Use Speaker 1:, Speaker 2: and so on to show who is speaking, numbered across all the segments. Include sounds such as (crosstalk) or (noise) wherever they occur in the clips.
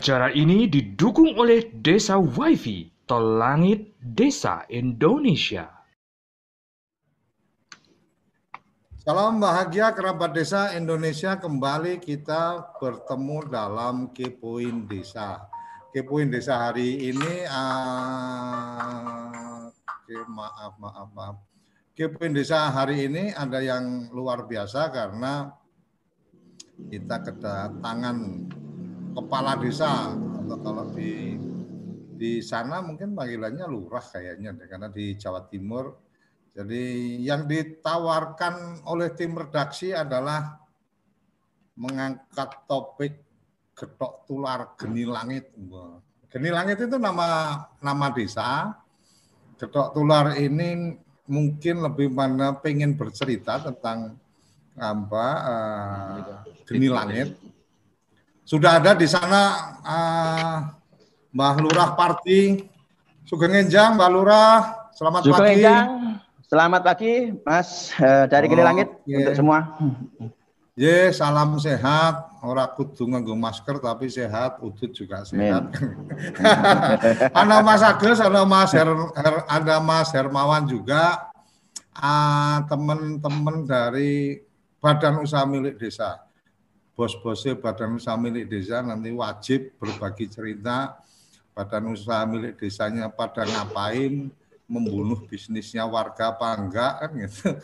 Speaker 1: Cara ini didukung oleh Desa WiFi Tol Langit Desa Indonesia.
Speaker 2: Salam bahagia kerabat desa Indonesia kembali kita bertemu dalam Kepoin Desa. Kepoin Desa hari ini uh, maaf maaf maaf. Kepoin Desa hari ini ada yang luar biasa karena kita kedatangan kepala desa atau kalau di di sana mungkin panggilannya lurah kayaknya karena di Jawa Timur. Jadi yang ditawarkan oleh tim redaksi adalah mengangkat topik getok tular geni langit. Geni langit itu nama nama desa. Getok tular ini mungkin lebih mana pengen bercerita tentang apa uh, geni langit sudah ada di sana uh, Mbah Lurah Parti. Sugeng Enjang, Mbah Lurah. Selamat Sugeng pagi. Enjang.
Speaker 3: Selamat pagi, Mas uh, dari oh, Kini Langit yeah. untuk semua.
Speaker 2: Ye, salam sehat. Ora kudu nganggo masker tapi sehat, udut juga sehat. ada (laughs) Mas Agus, ada Mas Her, Her, ada Mas Hermawan juga. Uh, teman-teman dari Badan Usaha Milik Desa bos-bosnya badan usaha milik desa nanti wajib berbagi cerita badan usaha milik desanya pada ngapain membunuh bisnisnya warga apa enggak kan gitu.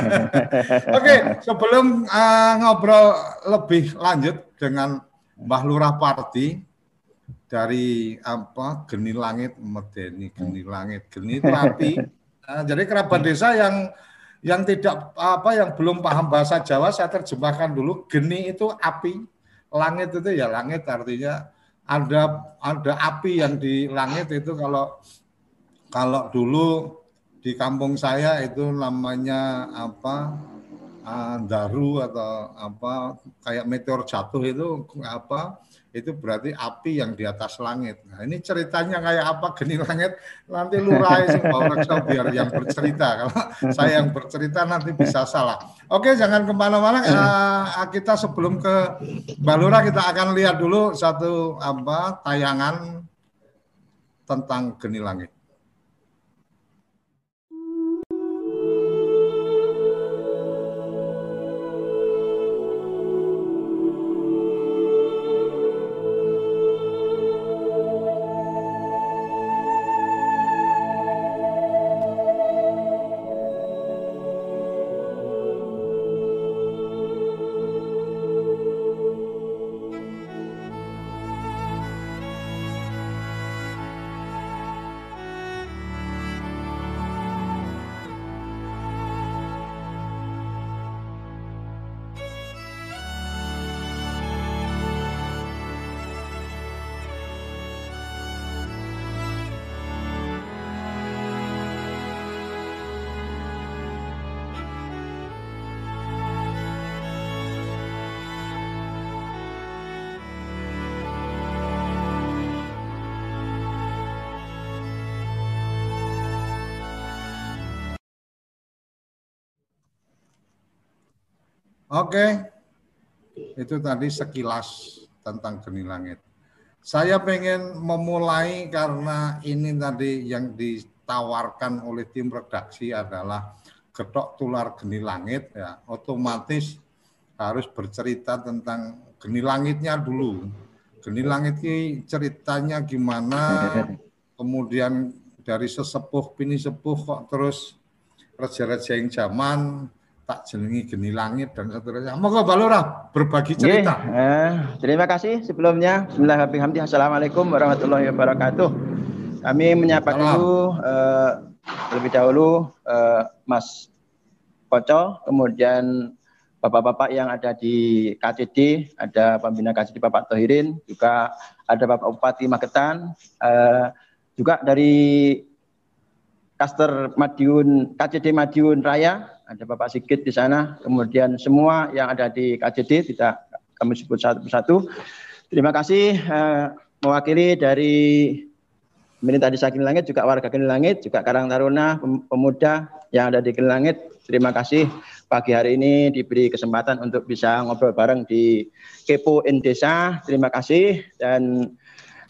Speaker 2: (laughs) Oke, sebelum uh, ngobrol lebih lanjut dengan Mbah Lurah Parti dari apa Geni Langit Medeni Geni Langit Geni Terapi. Uh, jadi kerabat desa yang yang tidak apa yang belum paham bahasa Jawa saya terjemahkan dulu. Geni itu api, langit itu ya langit artinya ada ada api yang di langit itu kalau kalau dulu di kampung saya itu namanya apa uh, daru atau apa kayak meteor jatuh itu apa itu berarti api yang di atas langit. Nah, ini ceritanya kayak apa geni langit nanti lurai reksa biar yang bercerita. Kalau saya yang bercerita nanti bisa salah. Oke, jangan ke mana-mana. Uh, kita sebelum ke Balura kita akan lihat dulu satu apa tayangan tentang geni langit. Oke, itu tadi sekilas tentang geni langit. Saya pengen memulai karena ini tadi yang ditawarkan oleh tim redaksi adalah getok tular geni langit ya otomatis harus bercerita tentang geni langitnya dulu. Geni langit ini ceritanya gimana, kemudian dari sesepuh pini sepuh kok terus raja-raja yang zaman tak jenengi geni langit dan seterusnya. Moga balora berbagi cerita.
Speaker 3: eh, terima kasih sebelumnya. Bismillahirrahmanirrahim. Assalamualaikum warahmatullahi wabarakatuh. Kami menyapa dulu eh, lebih dahulu eh, Mas Koco, kemudian Bapak-bapak yang ada di KCD, ada pembina KCD Bapak Tohirin, juga ada Bapak Bupati Magetan, eh, juga dari Kaster Madiun KCD Madiun Raya ada Bapak Sigit di sana, kemudian semua yang ada di KJD tidak kami sebut satu persatu. Terima kasih eh, mewakili dari pemerintah desa Geni Langit juga warga Geni Langit juga Karang Taruna pemuda yang ada di Geni Langit. Terima kasih. Pagi hari ini diberi kesempatan untuk bisa ngobrol bareng di Kepo in Desa. Terima kasih. Dan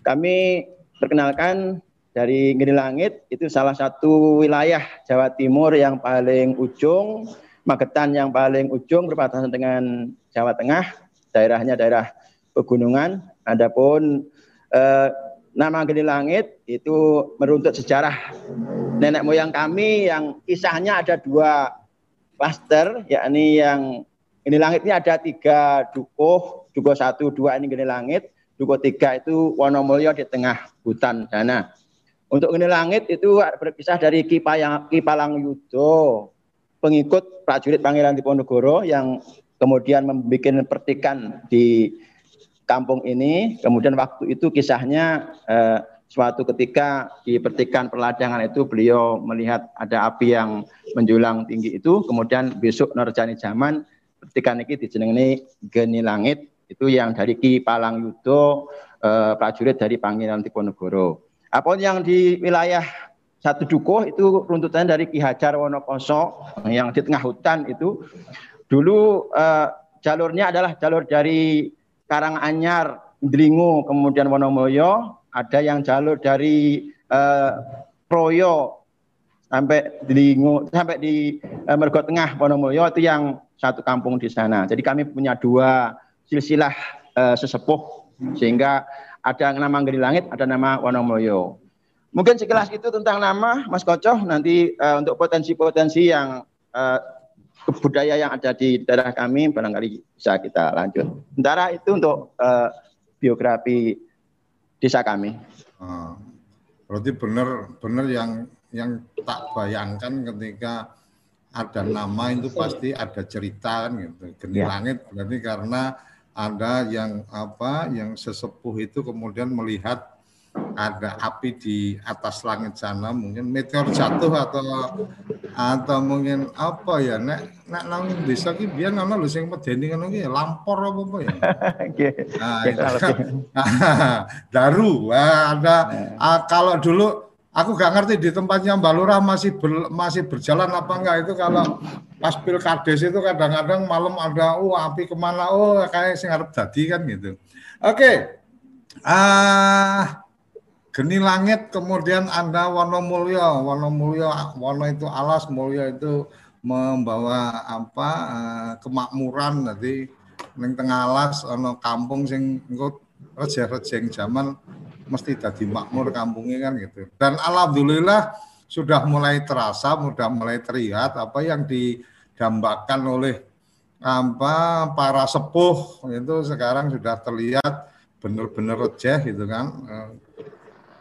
Speaker 3: kami perkenalkan dari Geni Langit itu salah satu wilayah Jawa Timur yang paling ujung Magetan yang paling ujung berbatasan dengan Jawa Tengah daerahnya daerah pegunungan adapun eh, nama Geni Langit itu meruntut sejarah nenek moyang kami yang kisahnya ada dua klaster, yakni yang Geni Langit ini ada tiga dukuh, dukuh satu, dua ini Geni Langit, dukuh tiga itu Wonomulyo di tengah hutan dana. Untuk Geni Langit itu berpisah dari Kipayang, Kipalang Yudo, pengikut prajurit Pangeran Diponegoro yang kemudian membuat pertikan di kampung ini. Kemudian waktu itu kisahnya eh, suatu ketika di pertikan perladangan itu beliau melihat ada api yang menjulang tinggi itu. Kemudian besok Norjani zaman pertikan ini dijenengi Geni Langit itu yang dari Ki Palang Yudo eh, prajurit dari Pangeran Diponegoro. Apa yang di wilayah satu dukuh itu runtutan dari Ki Hajar Wonokoso yang di tengah hutan itu dulu eh, jalurnya adalah jalur dari Karanganyar, Dlingo, kemudian Wonomoyo, ada yang jalur dari eh, Proyo sampai Dlingo sampai di eh, Mergo Tengah Wonomoyo itu yang satu kampung di sana. Jadi kami punya dua silsilah eh, sesepuh sehingga ada nama Geri Langit, ada nama Wonomoyo. Mungkin sekilas itu tentang nama Mas Kocoh nanti uh, untuk potensi-potensi yang uh, budaya yang ada di daerah kami barangkali bisa kita lanjut. Sementara itu untuk uh, biografi desa kami.
Speaker 2: Oh, berarti benar benar yang yang tak bayangkan ketika ada nama itu pasti ada cerita kan gitu. Geni ya. langit berarti karena ada yang apa yang sesepuh itu kemudian melihat ada api di atas langit sana mungkin meteor jatuh atau atau mungkin apa ya nek nek nang desa ki biyen ana lho sing medeni ngono ki lampor apa apa ya. (laughs) Nah, (laughs) daru nah, ada nah. kalau dulu aku gak ngerti di tempatnya Mbak Lurah masih ber, masih berjalan apa enggak itu kalau pas pilkades itu kadang-kadang malam ada oh api ke mana? Oh kayak sing arep dadi kan gitu. Oke. Okay. ah Geni langit kemudian Anda Wono Mulyo, Wono Mulyo, Wono itu alas, Mulyo itu membawa apa uh, kemakmuran. Nanti ning tengah alas ono kampung sing engko rejeh-rejeng zaman mesti jadi makmur kampungnya kan gitu. Dan alhamdulillah sudah mulai terasa, sudah mulai terlihat apa yang didambakan oleh apa para sepuh itu sekarang sudah terlihat benar-benar rejeh gitu kan eh,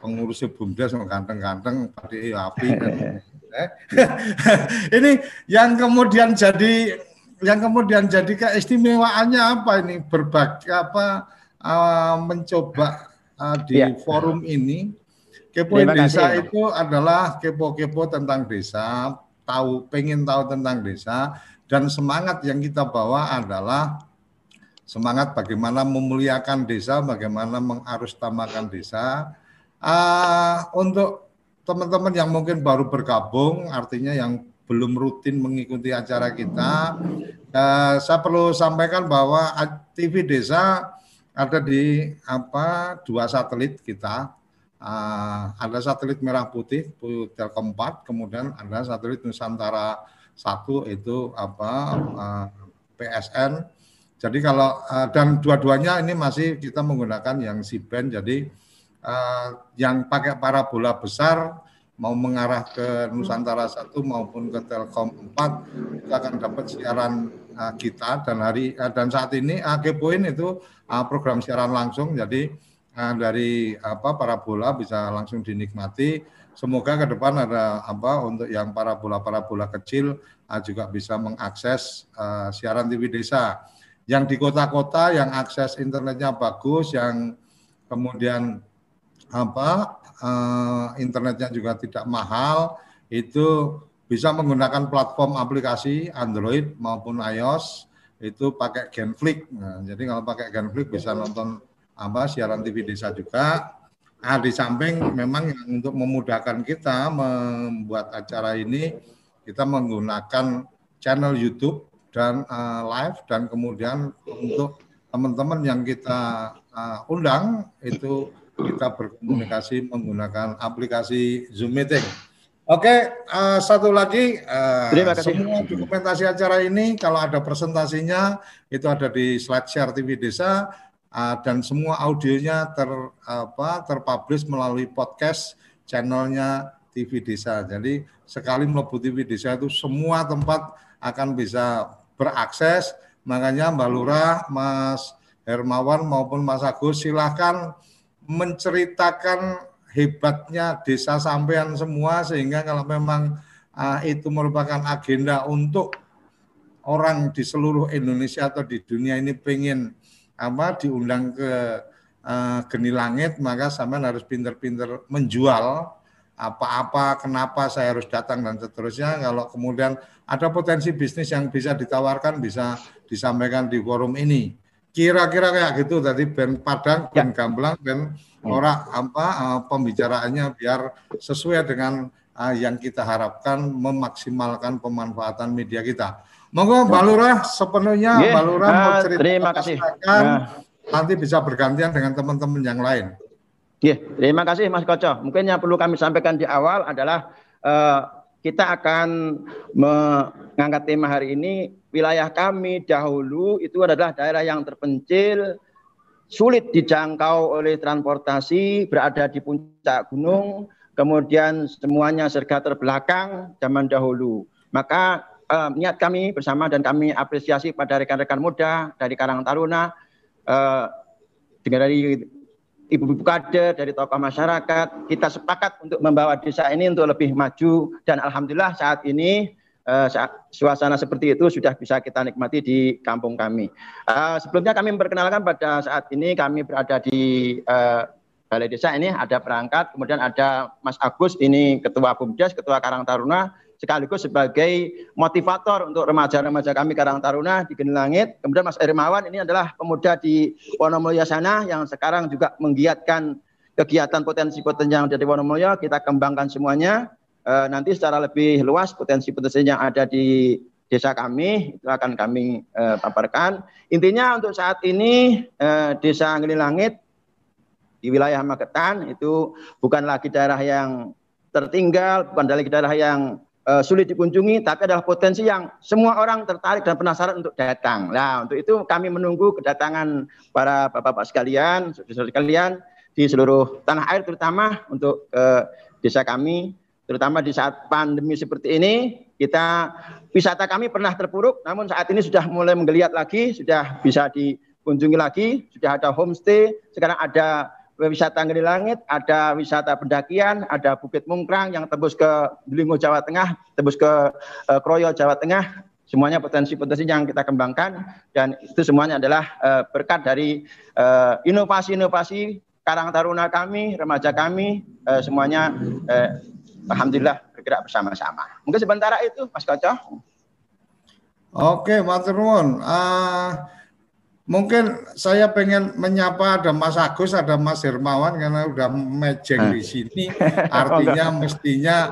Speaker 2: pengurusnya BUMDes ganteng-ganteng pada api kan. (laughs) (laughs) ini yang kemudian jadi yang kemudian jadi keistimewaannya apa ini berbagai apa uh, mencoba uh, di ya. forum ini. Kepo desa kasih, itu adalah kepo-kepo tentang desa tahu pengen tahu tentang desa dan semangat yang kita bawa adalah semangat bagaimana memuliakan desa bagaimana mengarustamakan desa. Uh, untuk teman-teman yang mungkin baru bergabung, artinya yang belum rutin mengikuti acara kita, uh, saya perlu sampaikan bahwa TV Desa ada di apa dua satelit kita. Uh, ada satelit merah putih Telkom 4, kemudian ada satelit Nusantara satu itu apa uh, PSN. Jadi kalau uh, dan dua-duanya ini masih kita menggunakan yang si band jadi uh, yang pakai parabola besar mau mengarah ke Nusantara satu maupun ke Telkom 4 kita akan dapat siaran uh, kita. Dan hari uh, dan saat ini uh, Kepoin itu uh, program siaran langsung. Jadi uh, dari apa parabola bisa langsung dinikmati. Semoga ke depan ada apa untuk yang parabola parabola kecil uh, juga bisa mengakses uh, siaran TV desa. Yang di kota-kota yang akses internetnya bagus yang kemudian apa uh, internetnya juga tidak mahal itu bisa menggunakan platform aplikasi Android maupun iOS itu pakai Genflix. Nah, jadi kalau pakai Genflix bisa nonton apa siaran TV desa juga. Nah, di samping memang untuk memudahkan kita membuat acara ini, kita menggunakan channel YouTube dan uh, live dan kemudian untuk teman-teman yang kita uh, undang itu kita berkomunikasi menggunakan aplikasi Zoom Meeting. Oke, uh, satu lagi, uh, Terima kasih. semua dokumentasi acara ini kalau ada presentasinya itu ada di slide share TV Desa uh, dan semua audionya ter apa terpublish melalui podcast channelnya TV Desa. Jadi sekali melebu TV Desa itu semua tempat akan bisa berakses. Makanya Mbak Lurah, Mas Hermawan maupun Mas Agus silahkan menceritakan hebatnya desa sampean semua sehingga kalau memang uh, itu merupakan agenda untuk orang di seluruh Indonesia atau di dunia ini pengen apa diundang ke uh, Geni Langit maka sampean harus pinter-pinter menjual apa-apa kenapa saya harus datang dan seterusnya. Kalau kemudian ada potensi bisnis yang bisa ditawarkan bisa disampaikan di forum ini kira-kira kayak gitu tadi Ben Padang Ben ya. Gamblang Ben Hmm. orang apa uh, pembicaraannya biar sesuai dengan uh, yang kita harapkan memaksimalkan pemanfaatan media kita. Monggo Mbak Lurah sepenuhnya yeah. Mbak Lurah uh, mau cerita terima kasih. Yeah. nanti bisa bergantian dengan teman-teman yang lain.
Speaker 3: Yeah. terima kasih Mas Koco. Mungkin yang perlu kami sampaikan di awal adalah uh, kita akan mengangkat tema hari ini wilayah kami dahulu itu adalah daerah yang terpencil sulit dijangkau oleh transportasi, berada di puncak gunung, kemudian semuanya serga terbelakang zaman dahulu. Maka eh, niat kami bersama dan kami apresiasi pada rekan-rekan muda dari Karang Taruna, eh, dengan dari ibu-ibu kader, dari tokoh masyarakat, kita sepakat untuk membawa desa ini untuk lebih maju. Dan alhamdulillah saat ini uh, suasana seperti itu sudah bisa kita nikmati di kampung kami. Uh, sebelumnya kami memperkenalkan pada saat ini kami berada di uh, Balai Desa ini. Ada perangkat, kemudian ada Mas Agus ini Ketua Bumdes, Ketua Karang Taruna, sekaligus sebagai motivator untuk remaja-remaja kami Karang Taruna di Geni Langit. Kemudian Mas Ermawan ini adalah pemuda di Wonomulyo sana yang sekarang juga menggiatkan kegiatan potensi-potensi yang ada di Wonomulyo, kita kembangkan semuanya eh, nanti secara lebih luas potensi-potensi yang ada di desa kami itu akan kami eh, paparkan. Intinya untuk saat ini eh, desa Ngeli Langit di wilayah Magetan itu bukan lagi daerah yang tertinggal, bukan lagi daerah yang uh, sulit dikunjungi, tapi adalah potensi yang semua orang tertarik dan penasaran untuk datang. Nah, untuk itu kami menunggu kedatangan para bapak-bapak sekalian, saudara sekalian di seluruh tanah air terutama untuk uh, desa kami terutama di saat pandemi seperti ini kita wisata kami pernah terpuruk namun saat ini sudah mulai menggeliat lagi sudah bisa dikunjungi lagi sudah ada homestay sekarang ada wisata Ngeri Langit ada wisata pendakian ada Bukit Mungkrang yang tembus ke Delingo Jawa Tengah tembus ke uh, Kroyo Jawa Tengah semuanya potensi-potensi yang kita kembangkan dan itu semuanya adalah uh, berkat dari uh, inovasi-inovasi Karang Taruna kami, remaja kami, uh, semuanya uh, Alhamdulillah bergerak bersama-sama. Mungkin sementara itu Mas Koco.
Speaker 2: Oke, Mas Nuwun. Uh, mungkin saya pengen menyapa ada Mas Agus, ada Mas Hermawan karena udah mejeng di sini. (laughs) Artinya mestinya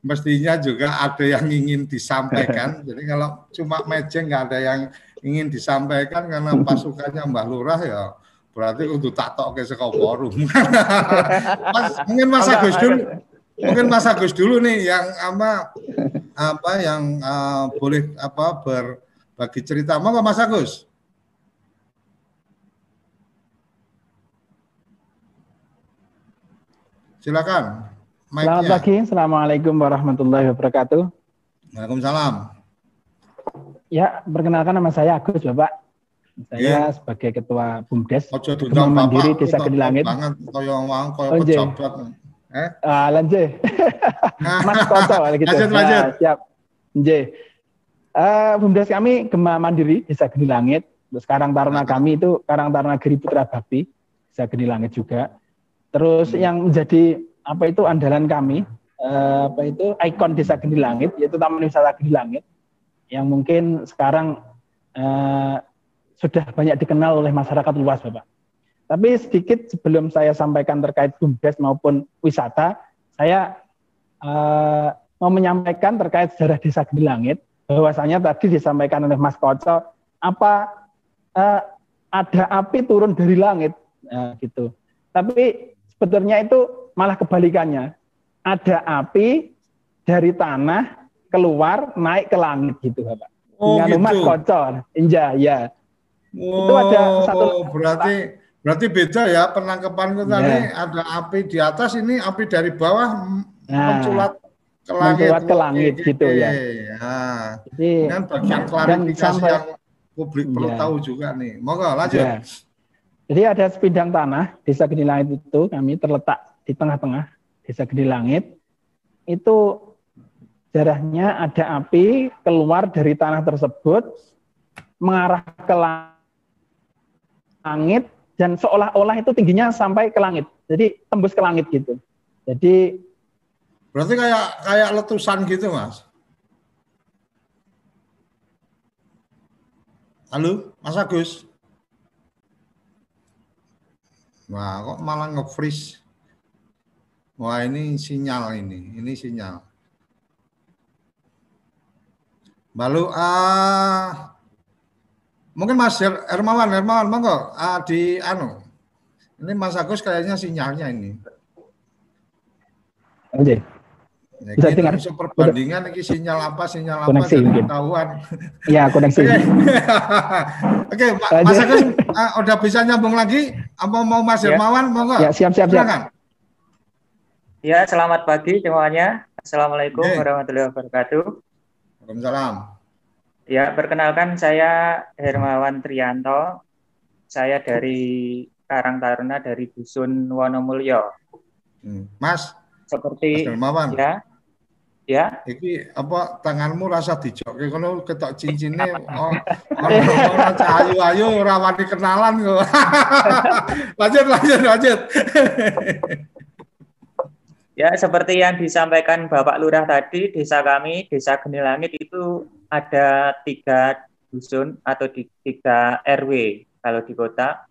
Speaker 2: mestinya juga ada yang ingin disampaikan. (laughs) Jadi kalau cuma mejeng nggak ada yang ingin disampaikan karena pasukannya Mbah Lurah ya berarti untuk tak tok ke forum. (laughs) mas, mungkin Mas Agus dulu Mungkin Mas Agus dulu nih yang apa apa yang uh, boleh apa berbagi cerita. Mau Mas Agus? Silakan.
Speaker 4: Selamat pagi, Assalamualaikum warahmatullahi wabarakatuh.
Speaker 2: Waalaikumsalam.
Speaker 4: Ya, perkenalkan nama saya Agus, Bapak. Saya yeah. sebagai Ketua BUMDes, Ketua Mandiri Desa Kedilangit. Banget, koyo wong, koyo pejabat. Eh? Ah, lanjut. (laughs) Mas Koco gitu. Lanjut, nah, lanjut. siap. J. Uh, Bumdes kami Gema Mandiri Desa Geni Langit. Terus Karang Taruna kami itu Karang Taruna Giri Putra Bakti Desa Geni Langit juga. Terus hmm. yang menjadi apa itu andalan kami uh, apa itu ikon Desa Geni Langit yaitu Taman Wisata Geni Langit yang mungkin sekarang uh, sudah banyak dikenal oleh masyarakat luas Bapak. Tapi sedikit sebelum saya sampaikan terkait BUMDes maupun wisata, saya uh, mau menyampaikan terkait sejarah Desa Geni Langit. Bahwasanya tadi disampaikan oleh Mas Koco, apa uh, ada api turun dari langit, uh, gitu. Tapi sebetulnya itu malah kebalikannya. Ada api dari tanah keluar naik ke langit gitu, Bapak. Oh, Dengan gitu. Mas Koco, Inja, ya.
Speaker 2: Oh, itu ada satu berarti Berarti beda ya penangkapan itu tadi ya. ada api di atas ini api dari bawah nah, menculat ke langit.
Speaker 4: ke langit gitu ya.
Speaker 2: Nah, Jadi kan bagian klarifikasi yang publik perlu ya. tahu juga nih. Monggo lanjut. Ya.
Speaker 4: Jadi ada sebidang tanah Desa Geni Langit itu kami terletak di tengah-tengah Desa Geni Langit. Itu jarahnya ada api keluar dari tanah tersebut mengarah ke langit dan seolah-olah itu tingginya sampai ke langit. Jadi tembus ke langit gitu. Jadi
Speaker 2: berarti kayak kayak letusan gitu, Mas. Halo, Mas Agus. Wah, kok malah nge-freeze. Wah, ini sinyal ini. Ini sinyal. Lalu ah Mungkin Mas Hermawan, Hermawan, monggo uh, di anu. Ini Mas Agus kayaknya sinyalnya ini.
Speaker 4: Oke.
Speaker 2: Ya, Bisa dengar. perbandingan ini sinyal apa, sinyal
Speaker 4: koneksi,
Speaker 2: apa, ketahuan.
Speaker 4: Iya, koneksi.
Speaker 2: Oke, (laughs) okay, Mas Agus uh, udah bisa nyambung lagi? Apa mau Mas ya. Hermawan, monggo?
Speaker 4: Ya, siap, siap, siap.
Speaker 5: Ya, selamat pagi semuanya. Assalamualaikum okay. warahmatullahi wabarakatuh.
Speaker 2: Waalaikumsalam.
Speaker 5: Ya, perkenalkan saya Hermawan Trianto. Saya dari Karang Taruna dari Dusun Wonomulyo.
Speaker 2: Hmm. Mas,
Speaker 5: seperti
Speaker 2: Mas Hermawan.
Speaker 5: Ya. Ya.
Speaker 2: Iki apa tanganmu rasa dijokke kono ketok cincinnya (laughs) oh, oh, ayu-ayu ora wani kenalan kok. (laughs) lanjut lanjut lanjut. (laughs)
Speaker 5: Ya, seperti yang disampaikan Bapak Lurah tadi, desa kami, Desa Genilangit itu ada tiga dusun atau di, tiga RW kalau di kota.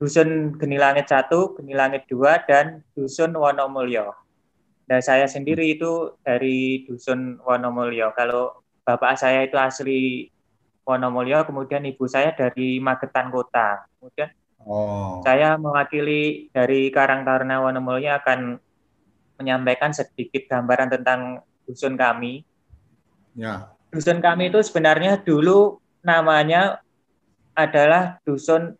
Speaker 5: Dusun Genilangit 1, Genilangit 2, dan Dusun Wonomulyo. Dan saya sendiri itu dari Dusun Wonomulyo. Kalau bapak saya itu asli Wonomulyo, kemudian ibu saya dari Magetan Kota. Kemudian oh. saya mewakili dari Karang Taruna Wonomulyo akan menyampaikan sedikit gambaran tentang dusun kami.
Speaker 2: Ya.
Speaker 5: Dusun kami itu sebenarnya dulu namanya adalah dusun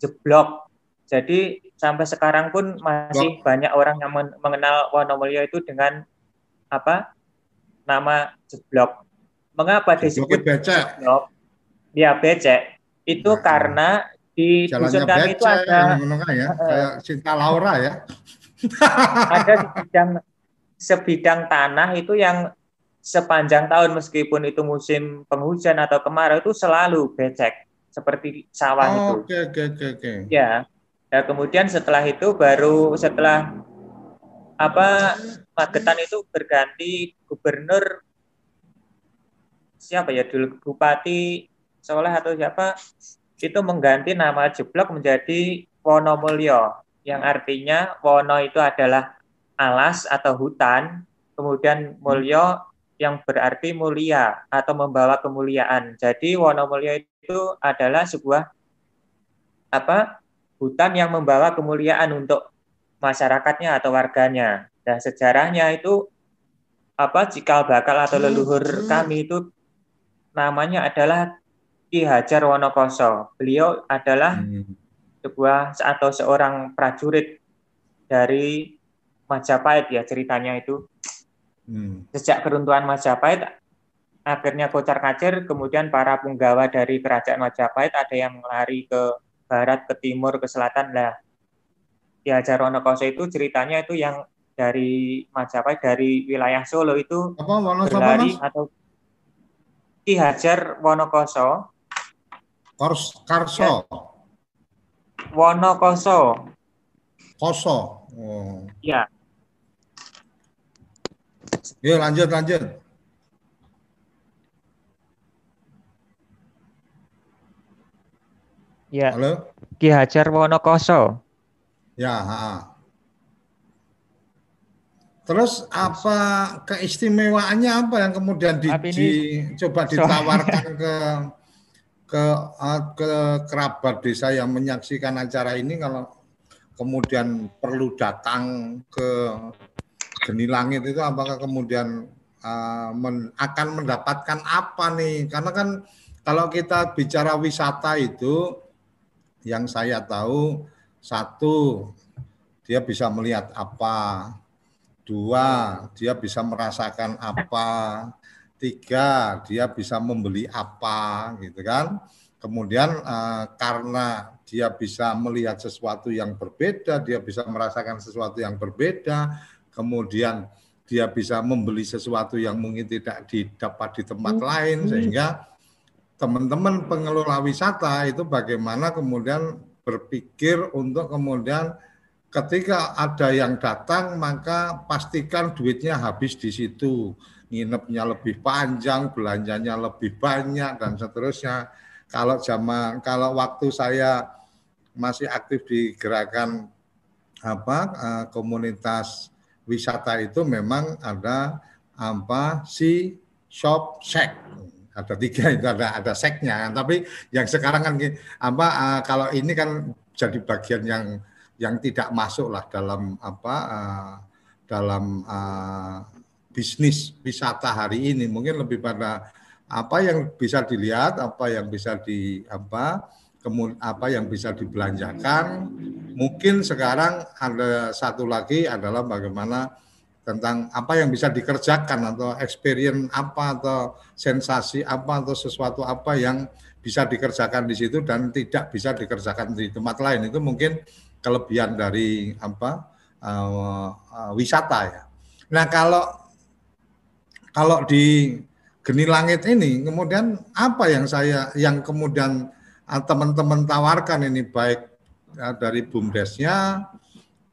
Speaker 5: jeblok. Jadi sampai sekarang pun masih banyak orang yang mengenal Wonomulyo itu dengan apa? Nama jeblok. Mengapa disebut
Speaker 2: becek? jeblok?
Speaker 5: Ya becek. Itu nah, karena di dusun kami itu ada
Speaker 2: ya, kayak Cinta Laura ya (laughs)
Speaker 5: ada sebidang sebidang tanah itu yang sepanjang tahun meskipun itu musim penghujan atau kemarau itu selalu becek seperti sawah oh, itu.
Speaker 2: Oke oke oke oke.
Speaker 5: Ya. Ya kemudian setelah itu baru setelah apa Magetan itu berganti gubernur siapa ya dulu bupati Soleh atau siapa itu mengganti nama Jeblok menjadi Wonomulyo yang artinya wono itu adalah alas atau hutan, kemudian mulyo yang berarti mulia atau membawa kemuliaan. Jadi wono mulyo itu adalah sebuah apa hutan yang membawa kemuliaan untuk masyarakatnya atau warganya. Dan sejarahnya itu apa cikal bakal atau leluhur kami itu namanya adalah Ki Hajar Wonokoso. Beliau adalah hmm sebuah atau seorang prajurit dari Majapahit ya ceritanya itu. Hmm. Sejak keruntuhan Majapahit akhirnya kocar kacir, kemudian para punggawa dari kerajaan Majapahit ada yang lari ke barat, ke timur, ke selatan lah. Ki Hajar Wonokoso itu ceritanya itu yang dari Majapahit dari wilayah Solo itu
Speaker 2: apa, berlari
Speaker 5: atau Ki Hajar Wonokoso.
Speaker 2: Kors, Karso. Ya,
Speaker 5: Wonokoso.
Speaker 2: Koso. Oh.
Speaker 5: Ya.
Speaker 2: Yuk lanjut lanjut.
Speaker 5: Ya.
Speaker 2: Halo.
Speaker 5: Ki Hajar Wonokoso.
Speaker 2: Ya, ha. Terus apa keistimewaannya apa yang kemudian di, di, coba ditawarkan (laughs) ke ke uh, ke kerabat desa yang menyaksikan acara ini kalau kemudian perlu datang ke Geni Langit itu apakah kemudian uh, men, akan mendapatkan apa nih? Karena kan kalau kita bicara wisata itu yang saya tahu satu dia bisa melihat apa, dua dia bisa merasakan apa, tiga dia bisa membeli apa gitu kan. Kemudian uh, karena dia bisa melihat sesuatu yang berbeda dia bisa merasakan sesuatu yang berbeda kemudian dia bisa membeli sesuatu yang mungkin tidak didapat di tempat hmm. lain sehingga teman-teman pengelola wisata itu bagaimana kemudian berpikir untuk kemudian ketika ada yang datang maka pastikan duitnya habis di situ nginepnya lebih panjang, belanjanya lebih banyak dan seterusnya. Kalau zaman kalau waktu saya masih aktif di gerakan apa eh, komunitas wisata itu memang ada apa si shop sek ada tiga itu ada ada seknya tapi yang sekarang kan apa eh, kalau ini kan jadi bagian yang yang tidak masuk lah dalam apa eh, dalam bisnis wisata hari ini mungkin lebih pada apa yang bisa dilihat, apa yang bisa di apa kemudian apa yang bisa dibelanjakan. Mungkin sekarang ada satu lagi adalah bagaimana tentang apa yang bisa dikerjakan atau experience apa atau sensasi apa atau sesuatu apa yang bisa dikerjakan di situ dan tidak bisa dikerjakan di tempat lain itu mungkin kelebihan dari apa uh, uh, wisata ya. Nah kalau kalau di Geni Langit ini kemudian apa yang saya yang kemudian ah, teman-teman tawarkan ini baik ya, dari bumdesnya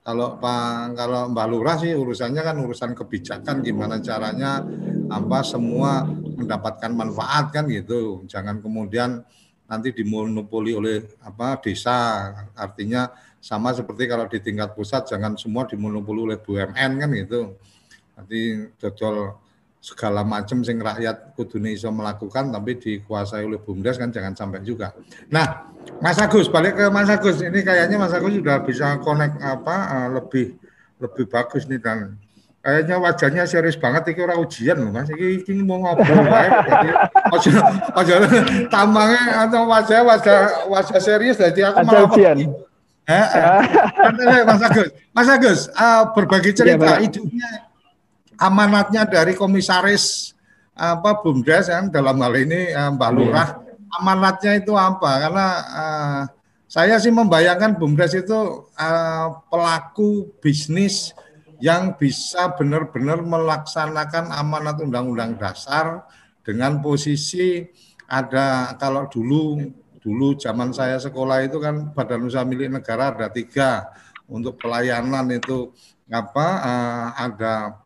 Speaker 2: kalau Pak kalau Mbak Lurah sih urusannya kan urusan kebijakan gimana caranya apa semua mendapatkan manfaat kan gitu. Jangan kemudian nanti dimonopoli oleh apa desa. Artinya sama seperti kalau di tingkat pusat jangan semua dimonopoli oleh BUMN kan gitu. Nanti dodol segala macam sing rakyat kudune iso melakukan tapi dikuasai oleh BUMDes kan jangan sampai juga. Nah, Mas Agus balik ke Mas Agus ini kayaknya Mas Agus sudah bisa connect apa uh, lebih lebih bagus nih dan kayaknya wajahnya serius banget iki ora ujian loh Mas iki, iki mau ngobrol wae jadi aja (laughs) aja atau wajah wajah wajah serius jadi aku malah ujian. Eh, eh. Mas Agus, Mas Agus, uh, berbagi cerita ya, hidupnya amanatnya dari komisaris apa BUMDes yang dalam hal ini uh, Mbak iya. Lurah. Amanatnya itu apa? Karena uh, saya sih membayangkan BUMDes itu uh, pelaku bisnis yang bisa benar-benar melaksanakan amanat undang-undang dasar dengan posisi ada kalau dulu dulu zaman saya sekolah itu kan badan usaha milik negara ada tiga. Untuk pelayanan itu apa uh, ada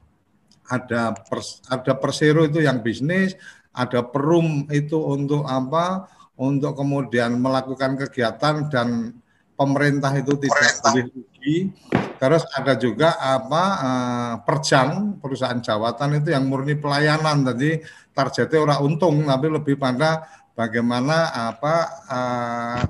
Speaker 2: ada pers, ada persero itu yang bisnis, ada perum itu untuk apa? Untuk kemudian melakukan kegiatan dan pemerintah itu tidak boleh rugi. Terus ada juga apa uh, perjang perusahaan jawatan itu yang murni pelayanan tadi targetnya orang untung tapi lebih pada bagaimana apa uh,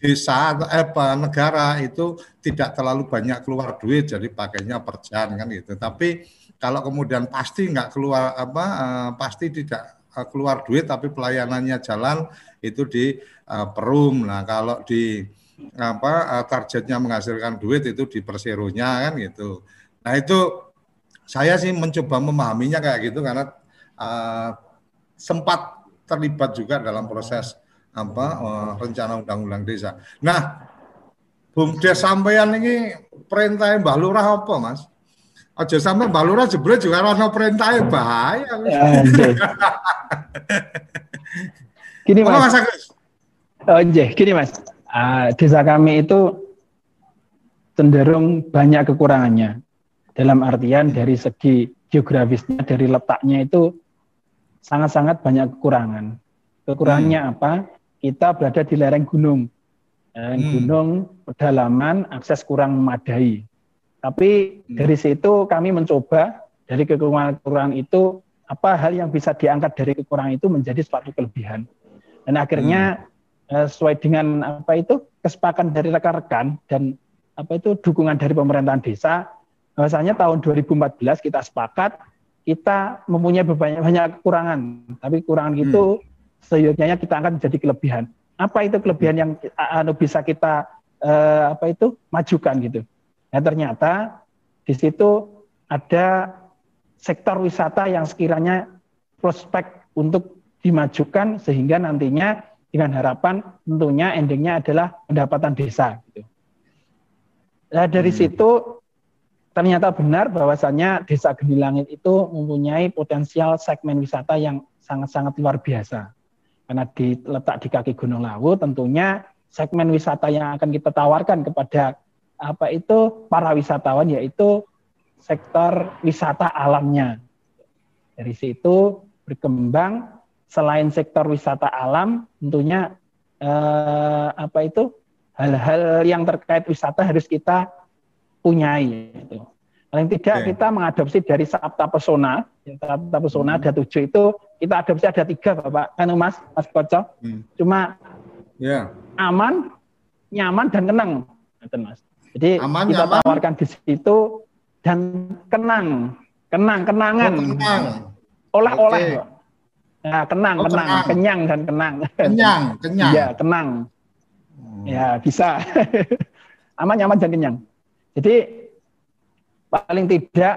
Speaker 2: desa atau eh, apa negara itu tidak terlalu banyak keluar duit jadi pakainya perjan kan gitu. Tapi kalau kemudian pasti nggak keluar apa uh, pasti tidak uh, keluar duit tapi pelayanannya jalan itu di uh, perum. Nah, kalau di apa uh, targetnya menghasilkan duit itu di perseronya kan gitu. Nah, itu saya sih mencoba memahaminya kayak gitu karena uh, sempat terlibat juga dalam proses apa uh, rencana undang-undang desa. Nah, Bumdes sampeyan ini perintah Mbah Lurah apa, Mas? Aja sampai Mbak Lurah jebret juga ono perintah bahaya. Ya,
Speaker 4: gini Mas. Mas Agus. Oh, gini Mas. Uh, desa kami itu cenderung banyak kekurangannya. Dalam artian dari segi geografisnya, dari letaknya itu sangat-sangat banyak kekurangan. Kekurangannya hmm. apa? Kita berada di lereng gunung. lereng hmm. gunung, pedalaman, akses kurang memadai. Tapi hmm. dari situ kami mencoba dari kekurangan-kekurangan itu apa hal yang bisa diangkat dari kekurangan itu menjadi suatu kelebihan. Dan akhirnya hmm. sesuai dengan apa itu kesepakatan dari rekan-rekan dan apa itu dukungan dari pemerintahan desa, bahwasanya tahun 2014 kita sepakat kita mempunyai banyak banyak kekurangan, tapi kekurangan hmm. itu seyogyanya kita angkat menjadi kelebihan. Apa itu kelebihan yang anu bisa kita uh, apa itu majukan gitu. Nah, ternyata di situ ada sektor wisata yang sekiranya prospek untuk dimajukan sehingga nantinya dengan harapan tentunya endingnya adalah pendapatan desa. Gitu. Nah, dari hmm. situ ternyata benar bahwasannya Desa Langit itu mempunyai potensial segmen wisata yang sangat-sangat luar biasa. Karena diletak di kaki Gunung Lawu, tentunya segmen wisata yang akan kita tawarkan kepada apa itu para wisatawan yaitu sektor wisata alamnya. Dari situ berkembang selain sektor wisata alam, tentunya eh, apa itu hal-hal yang terkait wisata harus kita punyai. Gitu. Paling tidak okay. kita mengadopsi dari Sabta Pesona, Sabta Pesona hmm. ada tujuh itu kita adopsi ada tiga Bapak, kan Mas, Mas Koco. Hmm. Cuma yeah. aman, nyaman dan kenang, Mas. Jadi aman, kita nyaman. tawarkan di situ dan kenang, kenang, kenangan. Oh, kenang. Olah-olah. Okay. Ya, kenang, oh, kenang, kenang, kenyang dan kenang.
Speaker 2: Kenyang, (laughs) kenyang.
Speaker 4: ya, kenang. Hmm. Ya, bisa. (laughs) aman, nyaman dan kenyang. Jadi paling tidak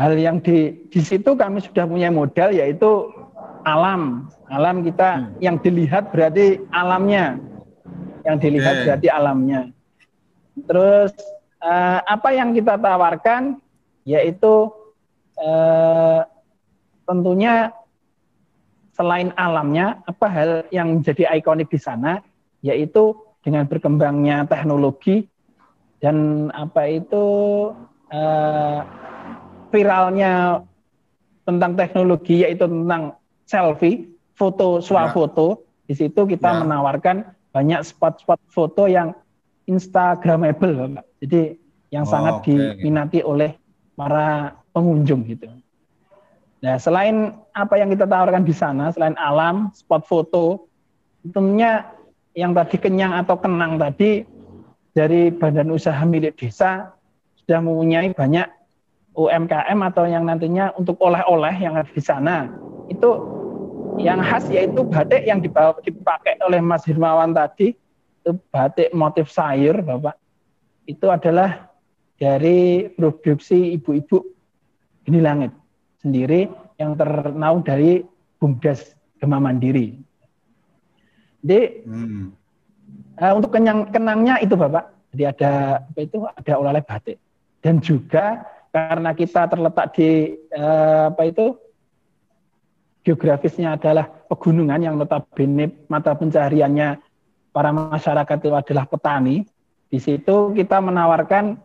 Speaker 4: hal yang di di situ kami sudah punya modal yaitu alam. Alam kita hmm. yang dilihat berarti alamnya. Yang dilihat okay. berarti alamnya. Terus uh, apa yang kita tawarkan yaitu uh, tentunya selain alamnya apa hal yang menjadi ikonik di sana yaitu dengan berkembangnya teknologi dan apa itu uh, viralnya tentang teknologi yaitu tentang selfie, foto, swafoto. Ya. Di situ kita ya. menawarkan banyak spot-spot foto yang instagramable, Pak. Jadi yang oh, sangat okay. diminati oleh para pengunjung gitu. Nah, selain apa yang kita tawarkan di sana, selain alam, spot foto, tentunya yang tadi kenyang atau kenang tadi dari badan usaha milik desa sudah mempunyai banyak UMKM atau yang nantinya untuk oleh-oleh yang ada di sana. Itu yang khas yaitu batik yang dibawa, dipakai oleh Mas Hirmawan tadi, itu batik motif sayur, Bapak. Itu adalah dari produksi ibu-ibu ini langit sendiri yang ternaung dari BUMDes Gema Mandiri. Jadi hmm. Uh, untuk kenyang kenangnya itu Bapak. Jadi ada apa itu ada oleh batik. Dan juga karena kita terletak di uh, apa itu geografisnya adalah pegunungan yang notabene mata pencahariannya para masyarakat itu adalah petani. Di situ kita menawarkan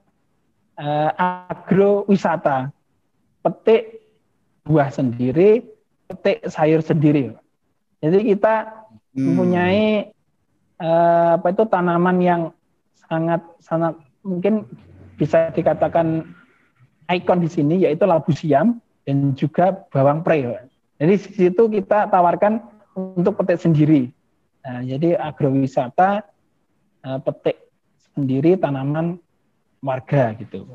Speaker 4: uh, agrowisata, petik buah sendiri, petik sayur sendiri. Jadi kita hmm. mempunyai uh, apa itu tanaman yang sangat sangat mungkin bisa dikatakan ikon di sini yaitu labu siam dan juga bawang pre. Jadi di situ kita tawarkan untuk petik sendiri. Nah, jadi agrowisata uh, petik sendiri tanaman warga gitu.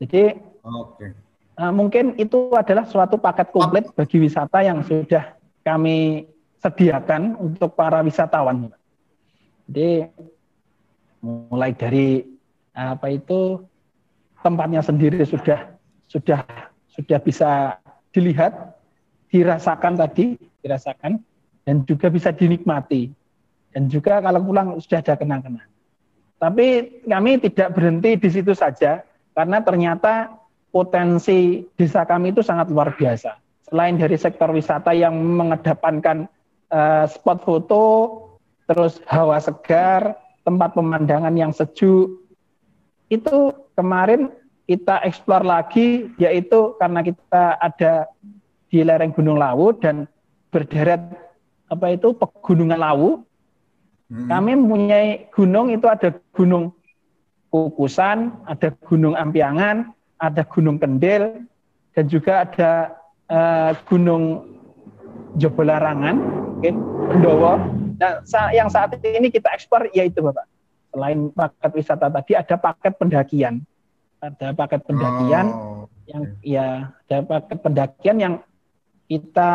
Speaker 4: Jadi okay. uh, mungkin itu adalah suatu paket komplit bagi wisata yang sudah kami sediakan untuk para wisatawan. Jadi mulai dari apa itu tempatnya sendiri sudah sudah sudah bisa dilihat, dirasakan tadi, dirasakan dan juga bisa dinikmati. Dan juga kalau pulang sudah ada kenang-kenang. Tapi kami tidak berhenti di situ saja karena ternyata potensi desa kami itu sangat luar biasa. Selain dari sektor wisata yang mengedepankan uh, spot foto, terus hawa segar, tempat pemandangan yang sejuk. Itu kemarin kita eksplor lagi, yaitu karena kita ada di lereng Gunung Lawu dan berderet apa itu pegunungan Lawu. Hmm. Kami mempunyai gunung itu ada gunung Kukusan, ada gunung Ampiangan, ada gunung Kendil, dan juga ada uh, gunung Jobolarangan, mungkin Pendowo. Nah, yang saat ini kita ekspor yaitu Bapak. Selain paket wisata tadi ada paket pendakian. Ada paket pendakian oh. yang ya ada paket pendakian yang kita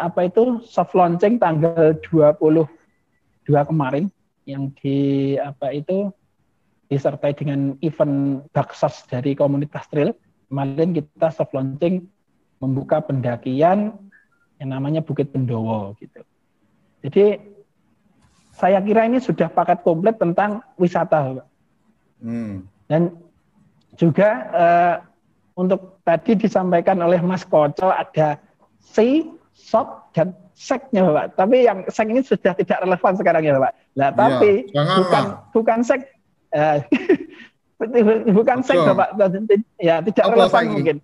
Speaker 4: apa itu soft launching tanggal 22 kemarin yang di apa itu disertai dengan event baksos dari komunitas trail. Kemarin kita soft launching membuka pendakian yang namanya Bukit Pendowo gitu. Jadi saya kira ini sudah paket komplit tentang wisata, Pak. Hmm. Dan juga uh, untuk tadi disampaikan oleh Mas Koco ada C, SOP, dan seknya Pak. Tapi yang sek ini sudah tidak relevan sekarang ya Pak. Nah, tapi ya, bukan bukan sek uh, (laughs) bukan sek Bapak. Ya, tidak Apa relevan mungkin.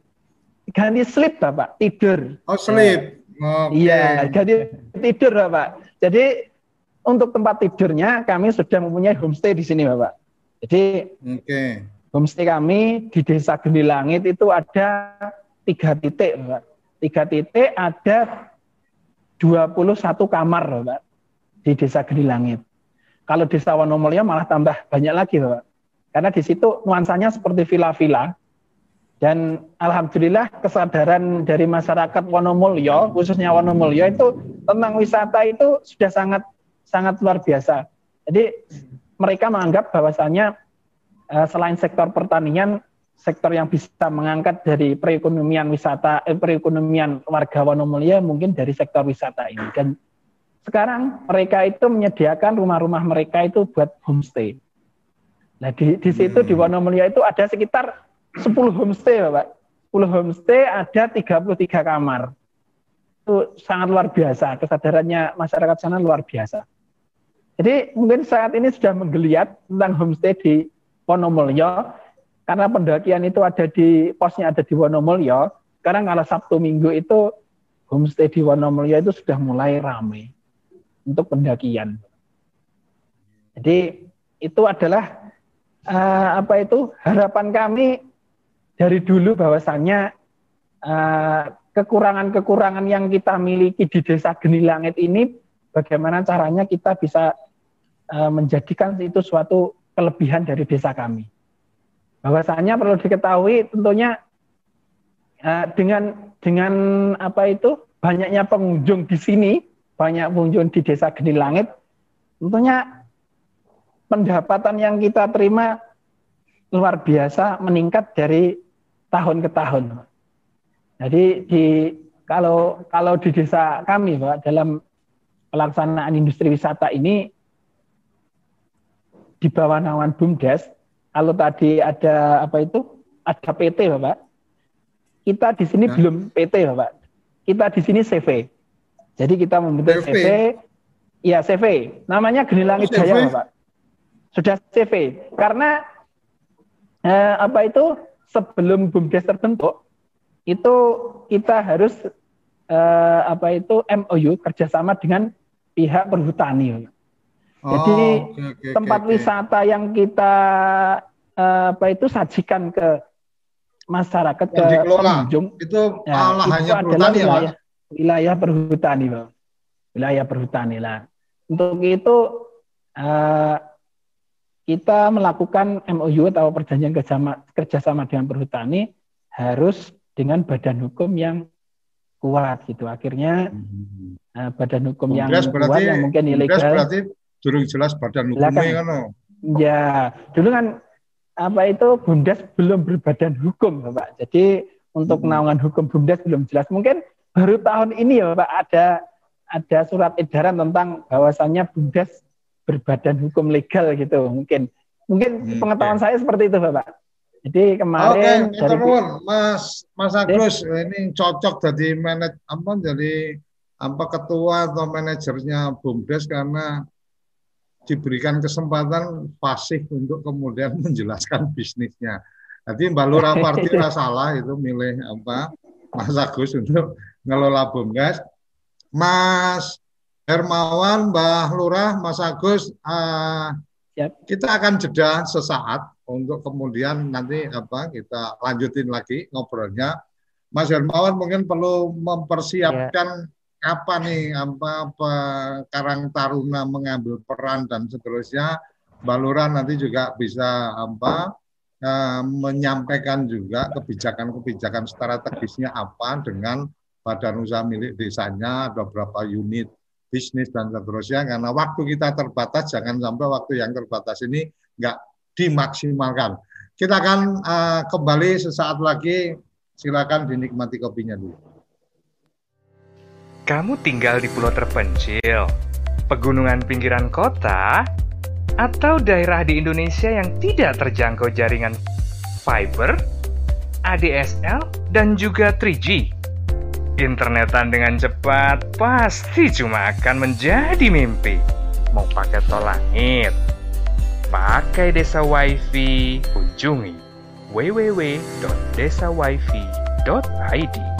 Speaker 4: Ganti sleep Bapak, tidur.
Speaker 2: Oh, sleep.
Speaker 4: Iya, okay. ganti tidur Bapak. Jadi untuk tempat tidurnya kami sudah mempunyai homestay di sini Bapak. Jadi okay. homestay kami di Desa Geni Langit itu ada tiga titik Bapak. Tiga titik ada 21 kamar Bapak di Desa Geni Langit. Kalau Desa Wonomulyo malah tambah banyak lagi Bapak. Karena di situ nuansanya seperti villa-villa. Dan alhamdulillah kesadaran dari masyarakat Wonomulyo, khususnya Wonomulyo itu tentang wisata itu sudah sangat sangat luar biasa. Jadi mereka menganggap bahwasanya uh, selain sektor pertanian, sektor yang bisa mengangkat dari perekonomian wisata, eh, perekonomian warga Wonomulyo mungkin dari sektor wisata ini. Dan sekarang mereka itu menyediakan rumah-rumah mereka itu buat homestay. Nah di, di situ di hmm. Wonomulyo itu ada sekitar 10 homestay, Bapak. 10 homestay ada 33 kamar. Itu sangat luar biasa, kesadarannya masyarakat sana luar biasa. Jadi mungkin saat ini sudah menggeliat tentang homestay di Wonomulyo karena pendakian itu ada di posnya ada di Wonomulyo. Sekarang kalau Sabtu Minggu itu homestay di Wonomulyo itu sudah mulai ramai untuk pendakian. Jadi itu adalah uh, apa itu harapan kami dari dulu bahwasannya uh, kekurangan-kekurangan yang kita miliki di Desa Geni Langit ini bagaimana caranya kita bisa Eh, menjadikan itu suatu kelebihan dari desa kami. Bahwasanya perlu diketahui tentunya uh, dengan dengan apa itu banyaknya pengunjung di sini, banyak pengunjung di desa Geni Langit, tentunya pendapatan yang kita terima luar biasa meningkat dari tahun ke tahun. Jadi di kalau kalau di desa kami Pak dalam pelaksanaan industri wisata ini di bawah naungan BUMDes, kalau tadi ada apa itu? Ada PT, Bapak. Kita di sini nah. belum PT, Bapak. Kita di sini CV. Jadi kita membentuk CV. CV. Ya, CV. Namanya Geni Langit oh, Jaya, Bapak. Sudah CV. Karena eh, apa itu? Sebelum BUMDes terbentuk, itu kita harus eh, apa itu MOU kerjasama dengan pihak perhutani. Bapak. Jadi oh, okay, okay, tempat okay, wisata yang kita uh, apa itu sajikan ke masyarakat yang ke pengunjung
Speaker 2: itu ya, itu adalah
Speaker 4: ya, wilayah, wilayah perhutani, Bang. Wilayah perhutani lah. Untuk itu uh, kita melakukan MOU atau perjanjian kerjasama, kerjasama dengan perhutani harus dengan badan hukum yang kuat gitu. Akhirnya uh, badan hukum yang berarti, kuat yang mungkin ilegal. Berarti
Speaker 2: durung jelas badan hukumnya kan.
Speaker 4: Ya, dulu kan apa itu Bundes belum berbadan hukum, Bapak. Jadi untuk hmm. naungan hukum Bundes belum jelas. Mungkin baru tahun ini ya, Bapak ada ada surat edaran tentang bahwasannya Bundes berbadan hukum legal gitu. Mungkin mungkin hmm, pengetahuan okay. saya seperti itu, Bapak. Jadi kemarin
Speaker 2: Oke, okay, dari Mas Mas Agus ini cocok jadi manajer apa jadi apa ketua atau manajernya Bumdes karena diberikan kesempatan pasif untuk kemudian (laughs) menjelaskan bisnisnya. Jadi Mbak Lura (laughs) Parti salah itu milih apa Mas Agus untuk ngelola BUMDes. Mas Hermawan, Mbah Lurah, Mas Agus, uh, yep. kita akan jeda sesaat untuk kemudian nanti apa kita lanjutin lagi ngobrolnya. Mas Hermawan mungkin perlu mempersiapkan yeah. Apa nih apa, apa Karang Taruna mengambil peran dan seterusnya. Mbak Lurah nanti juga bisa apa uh, menyampaikan juga kebijakan-kebijakan strategisnya apa dengan badan usaha milik desanya ada berapa unit bisnis dan seterusnya karena waktu kita terbatas jangan sampai waktu yang terbatas ini nggak dimaksimalkan. Kita akan uh, kembali sesaat lagi. Silakan dinikmati kopinya dulu.
Speaker 1: Kamu tinggal di pulau terpencil, pegunungan pinggiran kota, atau daerah di Indonesia yang tidak terjangkau jaringan fiber, ADSL, dan juga 3G internetan dengan cepat pasti cuma akan menjadi mimpi. Mau pakai tol langit, pakai desa wifi, kunjungi www.desawifi.id.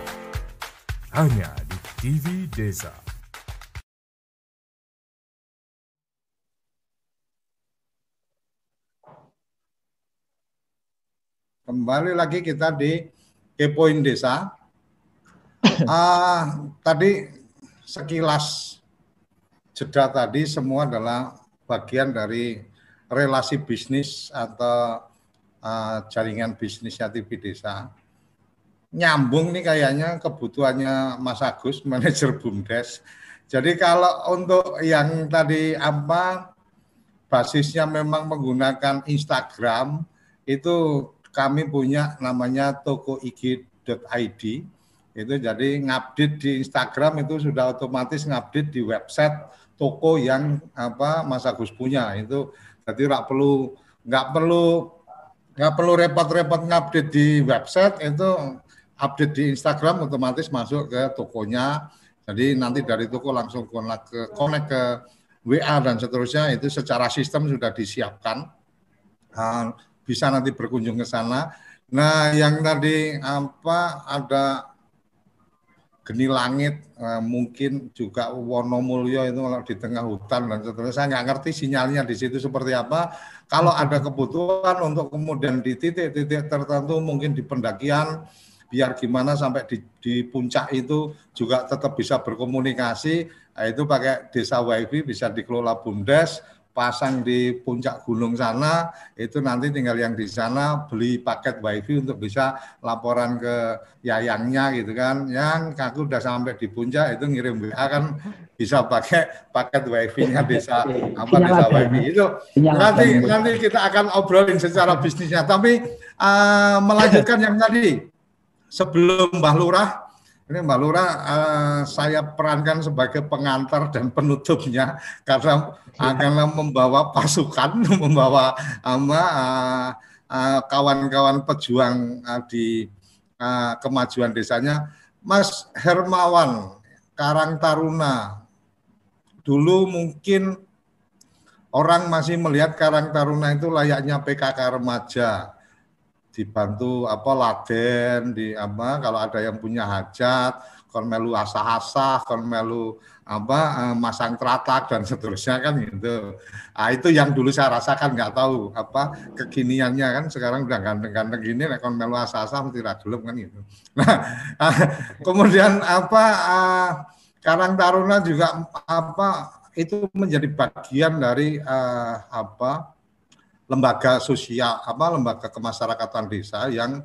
Speaker 6: hanya di TV Desa.
Speaker 2: Kembali lagi kita di Kepoin Desa. uh, (laughs) tadi sekilas jeda tadi semua adalah bagian dari relasi bisnis atau uh, jaringan bisnisnya TV Desa nyambung nih kayaknya kebutuhannya Mas Agus, (laughs) manajer BUMDes. Jadi kalau untuk yang tadi apa basisnya memang menggunakan Instagram itu kami punya namanya toko ig.id itu jadi ngupdate di Instagram itu sudah otomatis ngupdate di website toko yang apa Mas Agus punya itu jadi nggak perlu nggak perlu nggak perlu repot-repot ngupdate di website itu update di Instagram otomatis masuk ke tokonya. Jadi nanti dari toko langsung connect ke, connect ke WA dan seterusnya itu secara sistem sudah disiapkan. Uh, bisa nanti berkunjung ke sana. Nah, yang tadi apa ada geni langit uh, mungkin juga Wonomulyo itu kalau di tengah hutan dan seterusnya saya nggak ngerti sinyalnya di situ seperti apa kalau ada kebutuhan untuk kemudian di titik-titik tertentu mungkin di pendakian biar gimana sampai di, di puncak itu juga tetap bisa berkomunikasi. Nah, itu pakai desa wifi bisa dikelola bumdes pasang di puncak gunung sana. Itu nanti tinggal yang di sana beli paket wifi untuk bisa laporan ke yayangnya gitu kan. Yang aku udah sampai di puncak itu ngirim WA kan bisa pakai paket wifi-nya desa apa desa wifi. Itu nanti nanti kita akan obrolin secara bisnisnya. Tapi uh, melanjutkan yang tadi sebelum Mbah Lurah, ini Mbah Lurah uh, saya perankan sebagai pengantar dan penutupnya karena akan membawa pasukan, (laughs) membawa ama uh, uh, kawan-kawan pejuang uh, di uh, kemajuan desanya. Mas Hermawan, Karang Taruna, dulu mungkin orang masih melihat Karang Taruna itu layaknya PKK remaja dibantu apa laden di apa kalau ada yang punya hajat kon melu asah-asah kon melu apa eh, masang teratak dan seterusnya kan gitu. Nah, itu yang dulu saya rasakan nggak tahu apa kekiniannya kan sekarang udah ganteng-ganteng gini kon melu asah-asah mesti gelem kan gitu. (laughs) Nah, kemudian apa uh, Karang Taruna juga apa itu menjadi bagian dari uh, apa lembaga sosial apa lembaga kemasyarakatan desa yang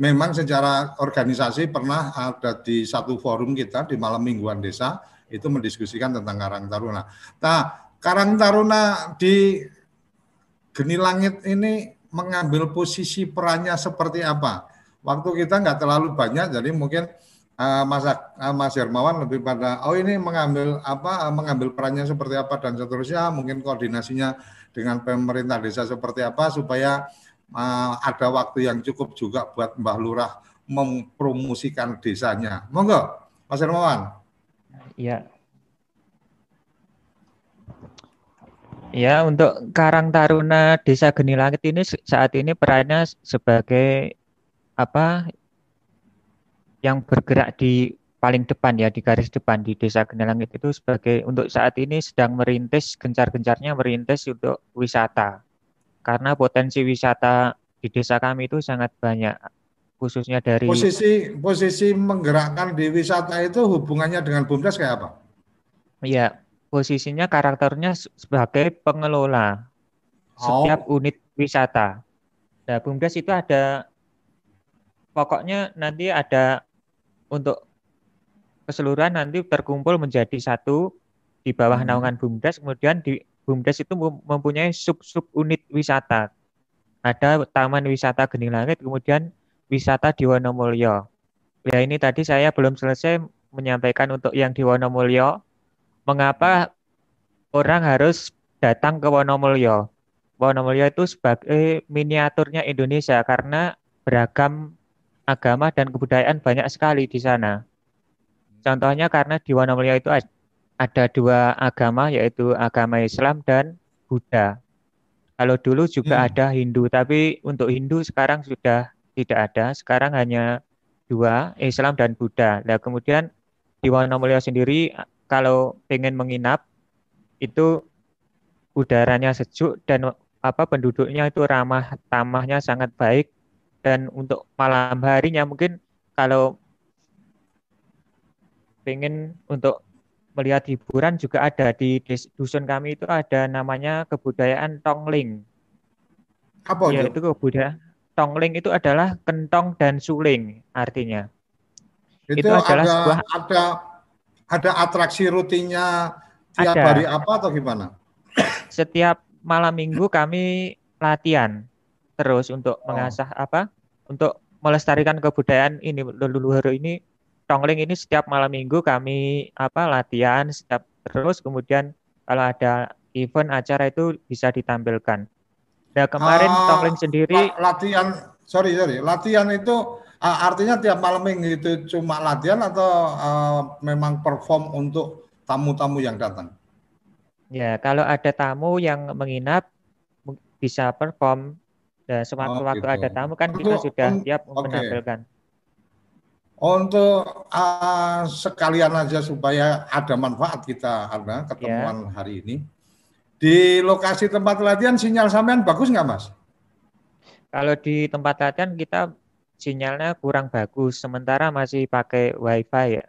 Speaker 2: memang secara organisasi pernah ada di satu forum kita di malam mingguan desa itu mendiskusikan tentang Karang Taruna. Nah, Karang Taruna di Geni Langit ini mengambil posisi perannya seperti apa? Waktu kita nggak terlalu banyak, jadi mungkin uh, Mas uh, Mas Hermawan lebih pada oh ini mengambil apa uh, mengambil perannya seperti apa dan seterusnya mungkin koordinasinya dengan pemerintah desa seperti apa supaya uh, ada waktu yang cukup juga buat Mbah Lurah mempromosikan desanya. Monggo Mas Hermawan.
Speaker 5: Iya. Ya, untuk Karang Taruna Desa Geni Langit ini saat ini perannya sebagai apa yang bergerak di paling depan ya di garis depan di Desa Genelangit itu sebagai untuk saat ini sedang merintis gencar-gencarnya merintis untuk wisata karena potensi wisata di desa kami itu sangat banyak khususnya dari
Speaker 2: posisi posisi menggerakkan di wisata itu hubungannya dengan Bumdes kayak apa?
Speaker 5: Iya, posisinya karakternya sebagai pengelola oh. setiap unit wisata. Nah, Bumdes itu ada pokoknya nanti ada untuk keseluruhan nanti terkumpul menjadi satu di bawah hmm. naungan BUMDes, kemudian di BUMDes itu mempunyai sub-sub unit wisata. Ada Taman Wisata Geni Langit, kemudian wisata di Wonomulyo. Ya ini tadi saya belum selesai menyampaikan untuk yang di Wonomulyo, mengapa orang harus datang ke Wonomulyo. Wonomulyo itu sebagai miniaturnya Indonesia karena beragam agama dan kebudayaan banyak sekali di sana. Contohnya karena di Wonomulyo itu ada dua agama yaitu agama Islam dan Buddha. Kalau dulu juga hmm. ada Hindu, tapi untuk Hindu sekarang sudah tidak ada. Sekarang hanya dua, Islam dan Buddha. Nah, kemudian di Wonomulyo sendiri kalau pengen menginap itu udaranya sejuk dan apa penduduknya itu ramah tamahnya sangat baik dan untuk malam harinya mungkin kalau pengen untuk melihat hiburan juga ada di dusun kami itu ada namanya kebudayaan tongling. Apa itu? Yaitu kebudayaan tongling itu adalah kentong dan suling artinya.
Speaker 2: Itu, itu adalah ada, sebuah ada ada atraksi rutinnya tiap ada. hari apa atau gimana?
Speaker 5: Setiap malam minggu kami latihan terus untuk oh. mengasah apa? Untuk melestarikan kebudayaan ini leluhur ini Tongling ini setiap malam minggu kami apa latihan setiap terus kemudian kalau ada event acara itu bisa ditampilkan. Nah kemarin uh, Tongling sendiri
Speaker 2: latihan sorry sorry latihan itu uh, artinya tiap malam minggu itu cuma latihan atau uh, memang perform untuk tamu-tamu yang datang?
Speaker 5: Ya kalau ada tamu yang menginap bisa perform dan sewaktu-waktu oh, gitu. ada tamu kan kita sudah siap okay. menampilkan.
Speaker 2: Untuk uh, sekalian aja supaya ada manfaat kita ada ketemuan yeah. hari ini. Di lokasi tempat latihan sinyal sampean bagus nggak mas?
Speaker 5: Kalau di tempat latihan kita sinyalnya kurang bagus, sementara masih pakai wifi ya,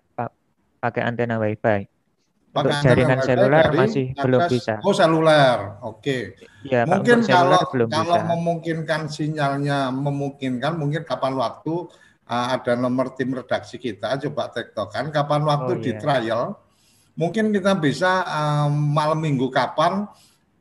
Speaker 5: pakai antena wifi. Untuk jaringan seluler masih atas, belum bisa.
Speaker 2: Oh seluler, oke. Okay. Ya, mungkin kalau belum kalau bisa. memungkinkan sinyalnya memungkinkan, mungkin kapan waktu uh, ada nomor tim redaksi kita coba tektokan kapan waktu oh, di iya. trial mungkin kita bisa uh, malam minggu kapan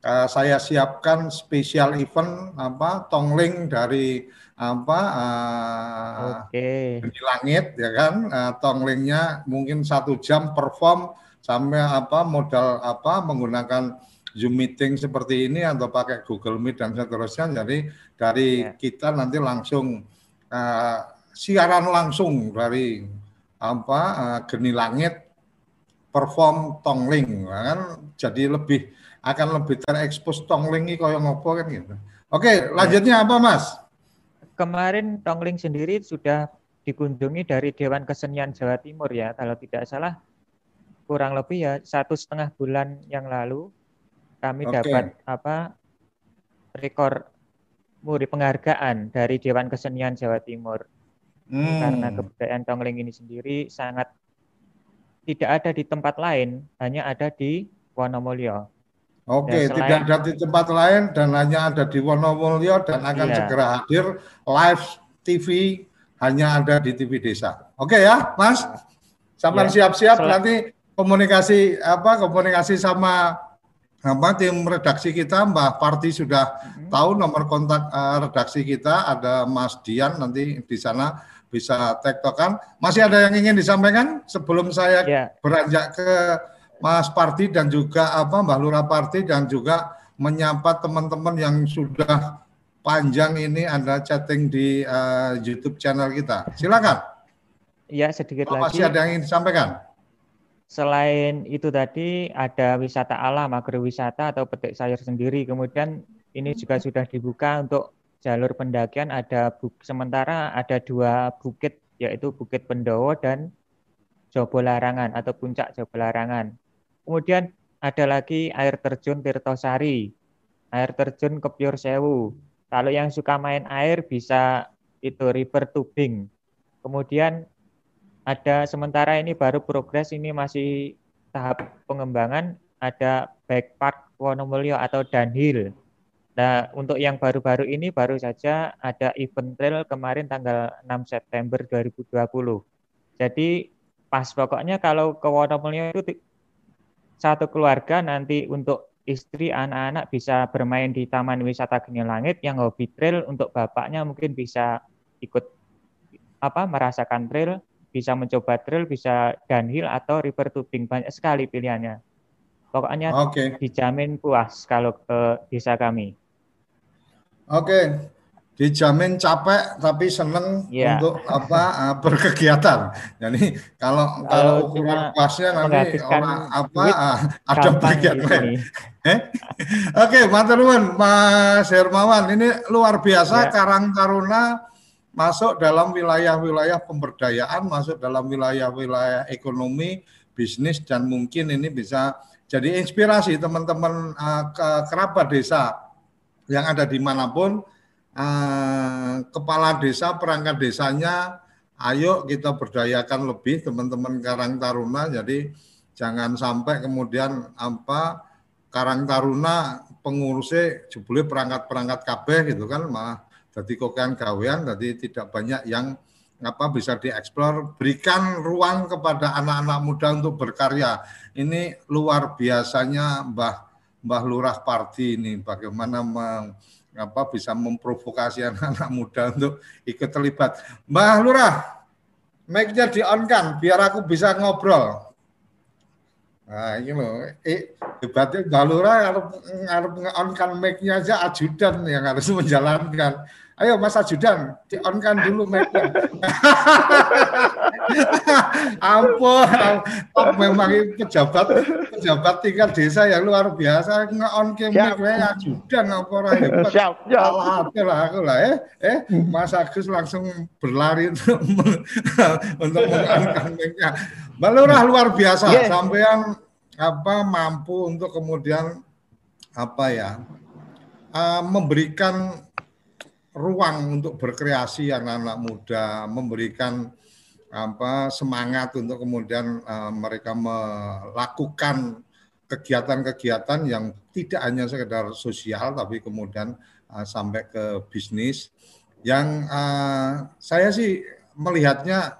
Speaker 2: uh, saya siapkan spesial event apa tongling dari apa uh, okay. di langit ya kan uh, tonglingnya mungkin satu jam perform sampai apa modal apa menggunakan Zoom meeting seperti ini atau pakai Google Meet dan seterusnya. Jadi dari yeah. kita nanti langsung uh, siaran langsung dari apa uh, Geni Langit perform tongling kan jadi lebih akan lebih terekspos tongling ini kaya ngopo kan gitu. Oke, lanjutnya apa Mas?
Speaker 5: kemarin Tongling sendiri sudah dikunjungi dari Dewan Kesenian Jawa Timur ya, kalau tidak salah kurang lebih ya satu setengah bulan yang lalu kami okay. dapat apa rekor muri penghargaan dari Dewan Kesenian Jawa Timur. Hmm. Karena kebudayaan Tongling ini sendiri sangat tidak ada di tempat lain, hanya ada di Wonomulyo.
Speaker 2: Oke, selain, tidak ada di tempat lain dan hanya ada di Wonomulyo dan akan iya. segera hadir live TV hanya ada di TV Desa. Oke ya, Mas. Sampai iya. siap-siap nanti komunikasi apa komunikasi sama apa tim redaksi kita Mbak Parti sudah hmm. tahu nomor kontak uh, redaksi kita ada Mas Dian nanti di sana bisa tektokan. Masih ada yang ingin disampaikan sebelum saya yeah. beranjak ke Mas Parti dan juga apa Mbak Lura Parti dan juga menyapa teman-teman yang sudah panjang ini ada chatting di uh, YouTube channel kita. Silakan.
Speaker 5: Iya, sedikit oh,
Speaker 2: lagi. Masih ada yang ingin disampaikan?
Speaker 5: Selain itu tadi ada wisata alam, agrowisata atau petik sayur sendiri. Kemudian ini juga sudah dibuka untuk jalur pendakian ada buk, sementara ada dua bukit yaitu Bukit Pendowo dan Jobo Larangan atau Puncak Jobo Larangan. Kemudian ada lagi air terjun Tirtosari, air terjun Kepiur Sewu. Kalau yang suka main air bisa itu river tubing. Kemudian ada sementara ini baru progres ini masih tahap pengembangan ada bike park Wonomulyo atau downhill Nah, untuk yang baru-baru ini baru saja ada event trail kemarin tanggal 6 September 2020. Jadi pas pokoknya kalau ke Wonomulyo itu satu keluarga nanti untuk istri anak-anak bisa bermain di Taman Wisata Geni Langit yang hobi trail untuk bapaknya mungkin bisa ikut apa merasakan trail, bisa mencoba trail, bisa downhill atau river tubing banyak sekali pilihannya. Pokoknya okay. dijamin puas kalau ke desa kami.
Speaker 2: Oke, dijamin capek tapi seneng yeah. untuk apa uh, berkegiatan. Jadi kalau kalau ukuran pasnya nanti orang apa uh, ada bagian lain. eh? Oke, okay, Mas Hermawan ini luar biasa yeah. Karang Taruna masuk dalam wilayah-wilayah pemberdayaan, masuk dalam wilayah-wilayah ekonomi, bisnis dan mungkin ini bisa jadi inspirasi teman-teman uh, ke kerabat desa yang ada di mana pun eh, kepala desa perangkat desanya ayo kita berdayakan lebih teman-teman Karang Taruna. Jadi jangan sampai kemudian apa Karang Taruna pengurusnya jebule perangkat-perangkat kabeh gitu kan malah jadi kokan gawean jadi tidak banyak yang apa bisa dieksplor. Berikan ruang kepada anak-anak muda untuk berkarya. Ini luar biasanya Mbah Mbah Lurah Parti ini bagaimana meng, apa bisa memprovokasi anak-anak muda untuk ikut terlibat. Mbah Lurah, mic-nya di-on-kan biar aku bisa ngobrol. Nah, ini loh, eh, hebatnya Mbah Lurah harus, harus nge-on-kan mic-nya aja ajudan yang harus menjalankan. Ayo Mas Ajudan, di-on-kan dulu mic-nya. (laughs) Ampun, memang pejabat pejabat tingkat desa yang luar biasa nge-on mic ajudan apa ora hebat. (laughs) Siap, siap. lah aku lah eh. Eh, Mas Agus langsung berlari untuk (laughs) untuk meng-on mic-nya. Balurah luar biasa yeah. sampean apa mampu untuk kemudian apa ya uh, memberikan ruang untuk berkreasi anak-anak muda, memberikan apa semangat untuk kemudian uh, mereka melakukan kegiatan-kegiatan yang tidak hanya sekedar sosial tapi kemudian uh, sampai ke bisnis. Yang uh, saya sih melihatnya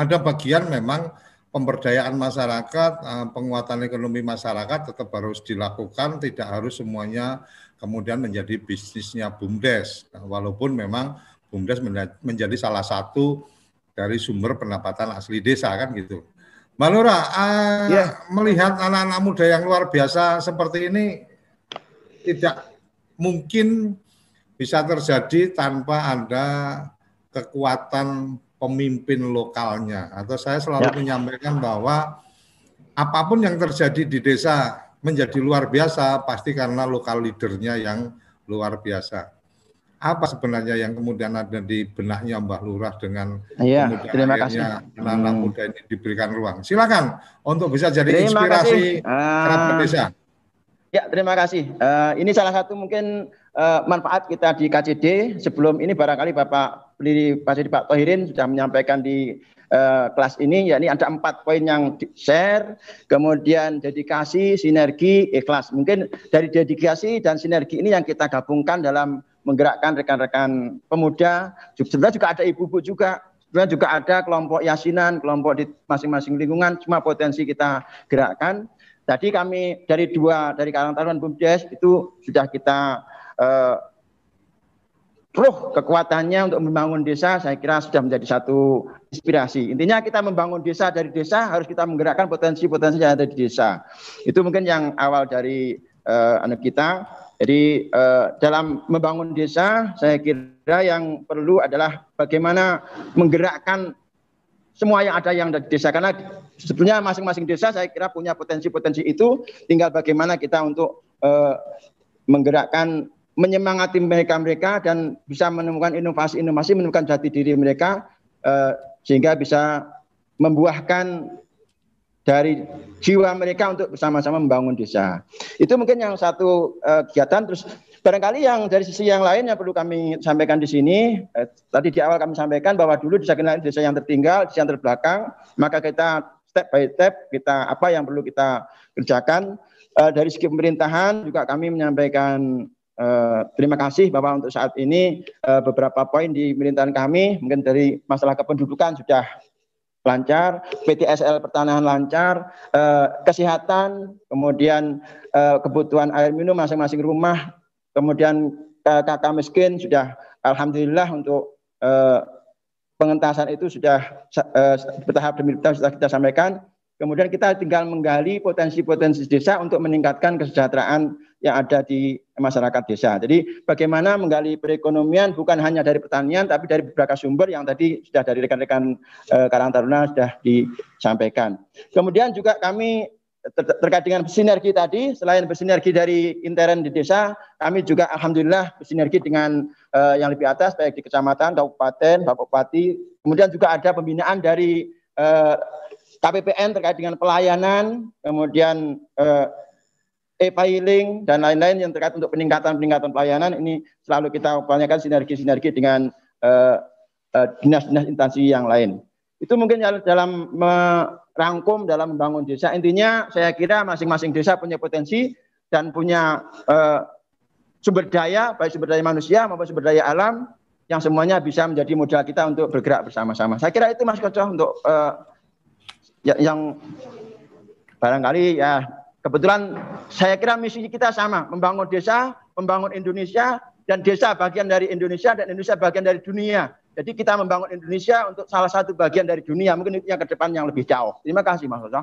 Speaker 2: ada bagian memang pemberdayaan masyarakat, penguatan ekonomi masyarakat tetap harus dilakukan, tidak harus semuanya kemudian menjadi bisnisnya BUMDes. Nah, walaupun memang BUMDes menjadi salah satu dari sumber pendapatan asli desa kan gitu. Mbak Lura, uh, yeah. melihat anak-anak muda yang luar biasa seperti ini tidak mungkin bisa terjadi tanpa ada kekuatan pemimpin lokalnya. Atau saya selalu yeah. menyampaikan bahwa apa pun yang terjadi di desa menjadi luar biasa pasti karena lokal leadernya yang luar biasa. apa sebenarnya yang kemudian ada di benaknya Mbah Lurah dengan
Speaker 3: iya, kemudian terima kasih.
Speaker 2: anak-anak hmm. muda ini diberikan ruang. Silakan untuk bisa jadi terima inspirasi kerabat uh, desa.
Speaker 3: Ya, terima kasih. Uh, ini salah satu mungkin uh, manfaat kita di KCD. Sebelum ini barangkali Bapak pendiri Pak Pak Tohirin sudah menyampaikan di uh, kelas ini, yakni ada empat poin yang share, kemudian dedikasi, sinergi, ikhlas. Mungkin dari dedikasi dan sinergi ini yang kita gabungkan dalam menggerakkan rekan-rekan pemuda. Sebenarnya juga ada ibu-ibu juga. Sebenarnya juga ada kelompok yasinan, kelompok di masing-masing lingkungan. Cuma potensi kita gerakkan. Tadi kami dari dua dari Karang Taruna Bumdes itu sudah kita eh, roh kekuatannya untuk membangun desa saya kira sudah menjadi satu inspirasi. Intinya kita membangun desa dari desa harus kita menggerakkan potensi-potensi yang ada di desa. Itu mungkin yang awal dari uh, anak kita. Jadi uh, dalam membangun desa, saya kira yang perlu adalah bagaimana menggerakkan semua yang ada yang ada di desa karena sebetulnya masing-masing desa saya kira punya potensi-potensi itu tinggal bagaimana kita untuk uh, menggerakkan menyemangati mereka-mereka dan bisa menemukan inovasi-inovasi menemukan jati diri mereka uh, sehingga bisa membuahkan dari jiwa mereka untuk bersama-sama membangun desa. Itu mungkin yang satu uh, kegiatan. Terus barangkali yang dari sisi yang lain yang perlu kami sampaikan di sini, eh, tadi di awal kami sampaikan bahwa dulu desa lain desa yang tertinggal, desa yang terbelakang, maka kita step by step kita apa yang perlu kita kerjakan. Uh, dari segi pemerintahan juga kami menyampaikan Uh, terima kasih Bapak untuk saat ini uh, beberapa poin di pemerintahan kami mungkin dari masalah kependudukan sudah lancar, PTSL pertanahan lancar, eh, kesehatan, kemudian eh, kebutuhan air minum masing-masing rumah, kemudian eh, kakak miskin sudah alhamdulillah untuk eh, pengentasan itu sudah eh, bertahap demi bertahap sudah kita sampaikan. Kemudian kita tinggal menggali potensi-potensi desa untuk meningkatkan kesejahteraan yang ada di masyarakat desa. Jadi bagaimana menggali perekonomian bukan hanya dari pertanian tapi dari beberapa sumber yang tadi sudah dari rekan-rekan eh, Karang Taruna sudah disampaikan. Kemudian juga kami ter terkait dengan sinergi tadi, selain bersinergi dari intern di desa, kami juga alhamdulillah bersinergi dengan eh, yang lebih atas baik di kecamatan, kabupaten, Bapak Bupati. Kemudian juga ada pembinaan dari eh, KPPN terkait dengan pelayanan, kemudian eh, e-filing dan lain-lain yang terkait untuk peningkatan-peningkatan pelayanan ini selalu kita upayakan sinergi-sinergi dengan uh, uh, dinas-dinas instansi yang lain. Itu mungkin dalam merangkum dalam membangun desa. Intinya saya kira masing-masing desa punya potensi dan punya uh, sumber daya, baik sumber daya manusia maupun sumber daya alam yang semuanya bisa menjadi modal kita untuk bergerak bersama-sama. Saya kira itu Mas Koco untuk uh, yang barangkali ya Kebetulan saya kira misi kita sama, membangun desa, membangun Indonesia, dan desa bagian dari Indonesia dan Indonesia bagian dari dunia. Jadi kita membangun Indonesia untuk salah satu bagian dari dunia, mungkin itu yang ke depan yang lebih jauh. Terima kasih Mas Soso.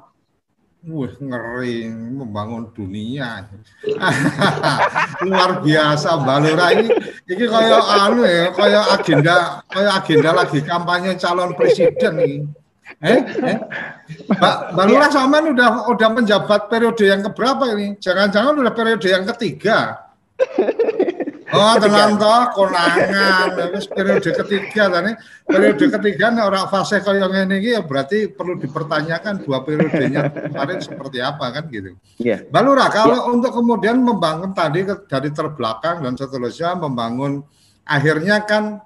Speaker 2: Wih, ngeri membangun dunia. (laughs) Luar biasa Mbak Lura ini. Ini kayak anu ya, kayak agenda kayak agenda lagi kampanye calon presiden nih. Eh, eh. Mbak, Mbak Lurah sama udah udah menjabat periode yang keberapa ini? Jangan-jangan udah periode yang ketiga. (laughs) Oh, tenan toh konangan wis periode ketiga tadi. Periode ketiga nek ora fase kaya ngene iki ya berarti perlu dipertanyakan dua periodenya kemarin seperti apa kan gitu. Iya. Mbak Lurah, kalau yeah. untuk kemudian membangun tadi dari terbelakang dan seterusnya membangun akhirnya kan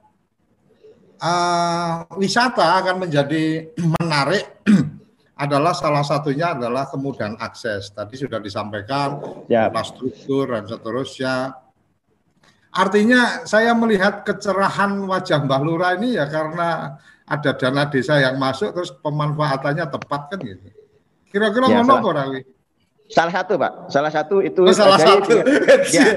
Speaker 2: uh, wisata akan menjadi (clears throat) menarik (clears throat) adalah salah satunya adalah kemudahan akses. Tadi sudah disampaikan ya. infrastruktur dan seterusnya. Artinya saya melihat kecerahan wajah Mbah Lura ini ya karena ada dana desa yang masuk terus pemanfaatannya tepat kan gitu. Kira-kira ya, mana Rawi?
Speaker 3: Salah satu, Pak. Salah satu itu
Speaker 2: oh, salah satu. (laughs) Ya. (laughs)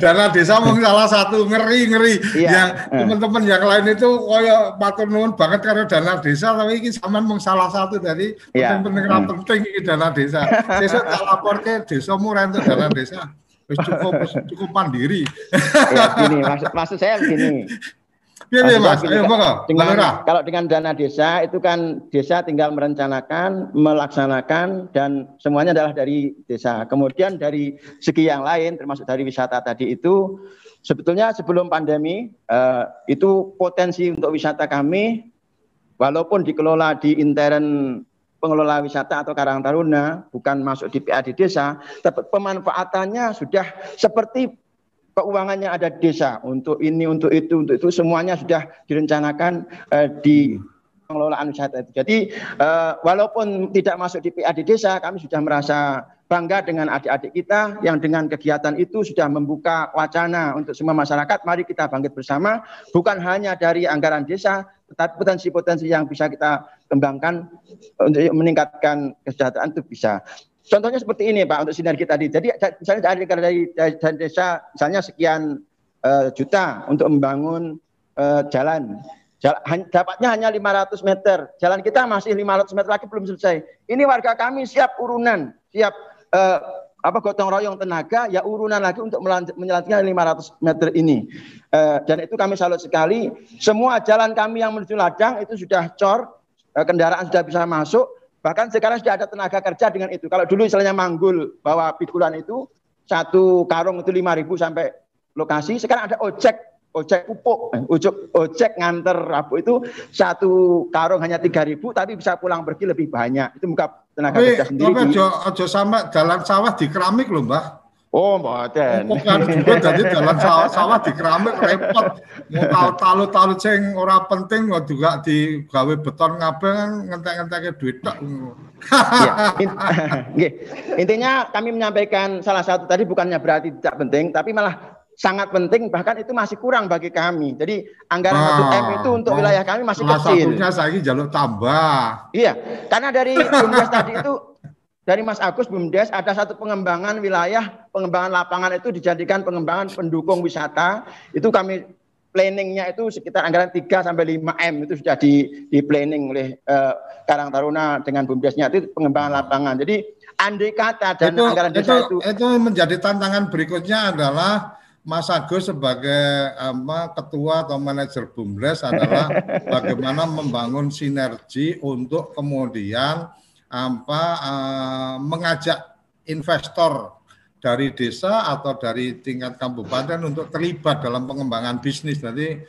Speaker 2: Dana desa mungkin salah satu ngeri-ngeri. Ya. Yang teman-teman yang lain itu koyo matur nuwun banget karena dana desa tapi ini sama mung salah satu dari ya. penting-penting hmm. penting ini dana desa. Sesuk tak lapor ke desa murah untuk dana desa. Cukup cukup mandiri.
Speaker 3: ya, gini, maksud, maksud saya begini (laughs)
Speaker 2: Iya, Mas. Ayo, dengan,
Speaker 3: kalau dengan dana desa itu kan desa tinggal merencanakan, melaksanakan dan semuanya adalah dari desa. Kemudian dari segi yang lain termasuk dari wisata tadi itu sebetulnya sebelum pandemi uh, itu potensi untuk wisata kami walaupun dikelola di intern pengelola wisata atau Karang Taruna bukan masuk di PAD desa, tapi pemanfaatannya sudah seperti keuangannya ada desa untuk ini, untuk itu, untuk itu semuanya sudah direncanakan uh, di pengelolaan wisata itu. Jadi uh, walaupun tidak masuk di PAD desa, kami sudah merasa bangga dengan adik-adik kita yang dengan kegiatan itu sudah membuka wacana untuk semua masyarakat. Mari kita bangkit bersama, bukan hanya dari anggaran desa, tetapi potensi-potensi yang bisa kita kembangkan untuk meningkatkan kesejahteraan itu bisa. Contohnya seperti ini Pak untuk sinergi tadi. Jadi misalnya dari dari, dari desa misalnya sekian uh, juta untuk membangun uh, jalan. jalan. Dapatnya hanya 500 meter. Jalan kita masih 500 meter lagi belum selesai. Ini warga kami siap urunan, siap uh, apa gotong royong tenaga ya urunan lagi untuk menyelanjutkan 500 meter ini. Uh, dan itu kami salut sekali. Semua jalan kami yang menuju ladang itu sudah cor, uh, kendaraan sudah bisa masuk Bahkan sekarang sudah ada tenaga kerja dengan itu. Kalau dulu misalnya manggul bawa pikulan itu satu karung itu lima ribu sampai lokasi, sekarang ada ojek ojek pupuk, ojek, ojek nganter rabu itu satu karung hanya tiga ribu, tapi bisa pulang pergi lebih banyak. Itu muka tenaga
Speaker 2: tapi, kerja sendiri. Tapi ojo, ojo sama jalan sawah di keramik loh, Mbak.
Speaker 3: Oh, mboten.
Speaker 2: Bukan juga jadi jalan sawah-sawah di keramik repot. Mau talu-talu sing ora penting kok juga digawe beton ngabeh kan ngentek-ngenteke duit tok.
Speaker 3: ya, (laughs) intinya kami menyampaikan salah satu tadi bukannya berarti tidak penting, tapi malah sangat penting bahkan itu masih kurang bagi kami. Jadi anggaran nah, 1 M itu untuk oh, wilayah kami masih kecil.
Speaker 2: Satunya saya jalur tambah.
Speaker 3: Iya, karena dari jumlah tadi itu dari Mas Agus Bumdes ada satu pengembangan wilayah, pengembangan lapangan itu dijadikan pengembangan pendukung wisata. Itu kami planningnya itu sekitar anggaran 3 sampai 5 M itu sudah di, di planning oleh uh, Karang Taruna dengan Bumdesnya itu pengembangan lapangan. Jadi andai kata dan itu, anggaran desa
Speaker 2: itu, itu itu menjadi tantangan berikutnya adalah Mas Agus sebagai apa, ketua atau manajer Bumdes adalah (laughs) bagaimana membangun sinergi untuk kemudian apa uh, mengajak investor dari desa atau dari tingkat kabupaten untuk terlibat dalam pengembangan bisnis. Jadi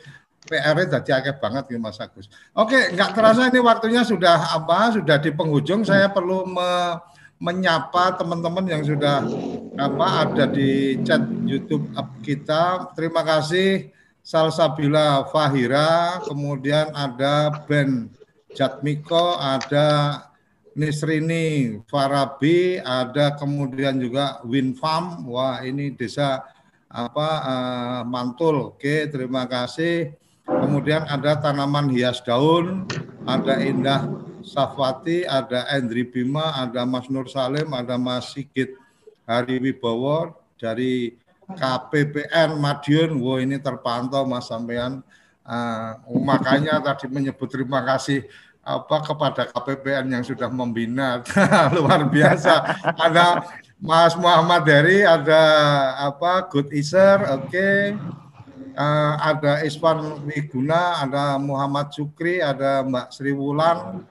Speaker 2: PR-nya jadi akeh banget nih Mas Agus. Oke, nggak terasa ini waktunya sudah apa? Sudah di penghujung. Saya perlu me, menyapa teman-teman yang sudah apa ada di chat YouTube kita. Terima kasih Salsabila Fahira, kemudian ada Ben Jatmiko, ada Nisrini Farabi, ada kemudian juga Winfarm. Wah, ini desa apa uh, Mantul. Oke, terima kasih. Kemudian ada tanaman hias daun, ada Indah Safwati, ada Endri Bima, ada Mas Nur Salim, ada Mas Sigit Hari Wibowo dari KPPN Madiun. Wah, ini terpantau Mas sampean. Uh, makanya tadi menyebut terima kasih apa kepada KPPN yang sudah membina (laughs) luar biasa. Ada Mas Muhammad Dari, ada apa Good Iser, oke. Okay. Uh, eh, ada Iswan Wiguna, ada Muhammad Sukri, ada Mbak Sri Wulan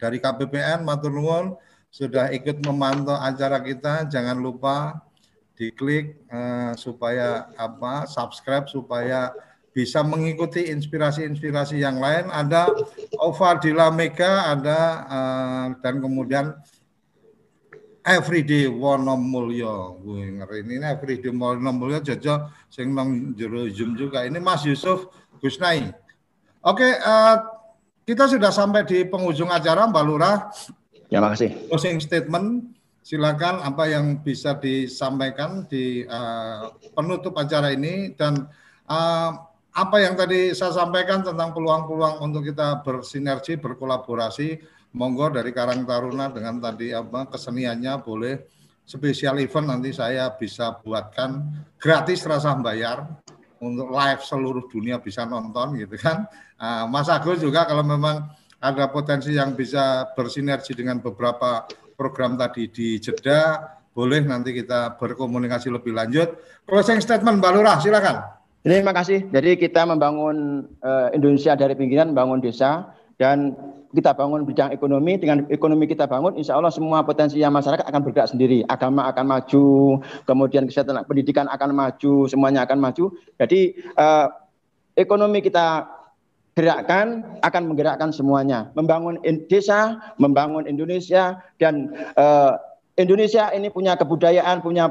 Speaker 2: dari KPPN Matur Nuwun sudah ikut memantau acara kita. Jangan lupa diklik uh, supaya apa subscribe supaya bisa mengikuti inspirasi-inspirasi yang lain. Ada Ova Dila Mega, ada uh, dan kemudian Everyday Wonomulyo. Gue ngeri ini Everyday Wonomulyo jojo sing nang jero Zoom juga. Ini Mas Yusuf Gusnai. Oke, uh, kita sudah sampai di penghujung acara Mbak Lurah.
Speaker 3: Ya, makasih.
Speaker 2: Closing statement silakan apa yang bisa disampaikan di uh, penutup acara ini dan uh, apa yang tadi saya sampaikan tentang peluang-peluang untuk kita bersinergi, berkolaborasi, monggo dari Karang Taruna dengan tadi apa keseniannya boleh spesial event nanti saya bisa buatkan gratis rasa bayar untuk live seluruh dunia bisa nonton gitu kan. Uh, Mas Agus juga kalau memang ada potensi yang bisa bersinergi dengan beberapa program tadi di Jeddah, boleh nanti kita berkomunikasi lebih lanjut. Closing statement Mbak Lurah, silakan.
Speaker 3: Terima kasih. Jadi kita membangun uh, Indonesia dari pinggiran, membangun desa dan kita bangun bidang ekonomi. Dengan ekonomi kita bangun, insya Allah semua potensi yang masyarakat akan bergerak sendiri. Agama akan maju, kemudian kesehatan pendidikan akan maju, semuanya akan maju. Jadi uh, ekonomi kita gerakkan akan menggerakkan semuanya. Membangun desa, membangun Indonesia dan uh, Indonesia ini punya kebudayaan, punya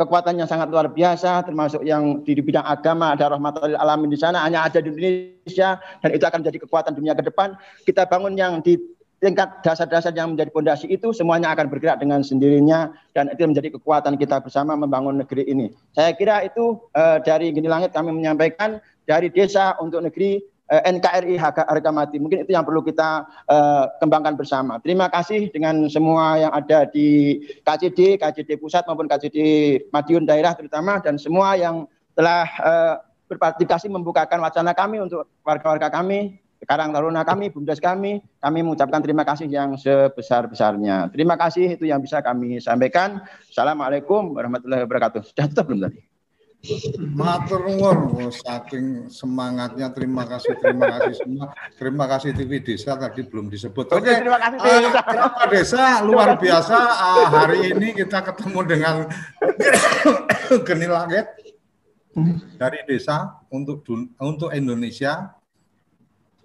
Speaker 3: kekuatan yang sangat luar biasa termasuk yang di, bidang agama ada rahmatul alamin di sana hanya ada di Indonesia dan itu akan menjadi kekuatan dunia ke depan kita bangun yang di tingkat dasar-dasar yang menjadi fondasi itu semuanya akan bergerak dengan sendirinya dan itu menjadi kekuatan kita bersama membangun negeri ini. Saya kira itu uh, dari Gini Langit kami menyampaikan dari desa untuk negeri eh, NKRI harga mati. Mungkin itu yang perlu kita uh, kembangkan bersama. Terima kasih dengan semua yang ada di KCD, KCD pusat maupun KCD Madiun daerah terutama dan semua yang telah uh, berpartisipasi membukakan wacana kami untuk warga-warga kami, sekarang Taruna kami, Bumdes kami, kami mengucapkan terima kasih yang sebesar-besarnya. Terima kasih itu yang bisa kami sampaikan. Assalamualaikum warahmatullahi wabarakatuh. Sudah tutup belum tadi?
Speaker 2: Matur nuwun saking semangatnya terima kasih terima kasih semua terima kasih TV Desa tadi belum disebut. Oke, okay. terima kasih uh, Desa luar biasa uh, hari ini kita ketemu dengan (coughs) Geni Langit dari desa untuk untuk Indonesia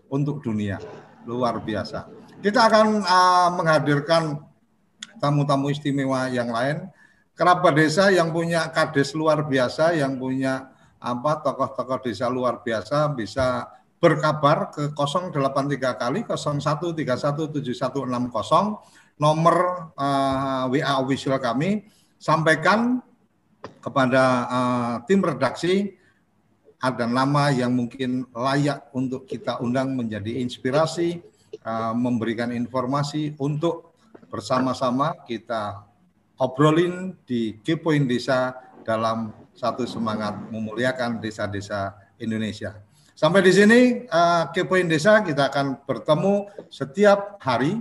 Speaker 2: untuk dunia luar biasa. Kita akan uh, menghadirkan tamu-tamu istimewa yang lain kerabat desa yang punya kades luar biasa, yang punya apa tokoh-tokoh desa luar biasa bisa berkabar ke 083 kali 01317160 nomor uh, eh, WA official kami. Sampaikan kepada uh, tim redaksi ada nama yang mungkin layak untuk kita undang menjadi inspirasi, uh, memberikan informasi untuk bersama-sama kita obrolin di Kepoin Desa dalam satu semangat memuliakan desa-desa Indonesia. Sampai di sini uh, Kepoin Desa kita akan bertemu setiap hari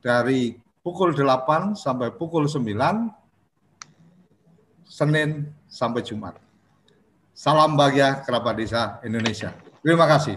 Speaker 2: dari pukul 8 sampai pukul 9 Senin sampai Jumat. Salam bahagia kerabat desa Indonesia. Terima kasih.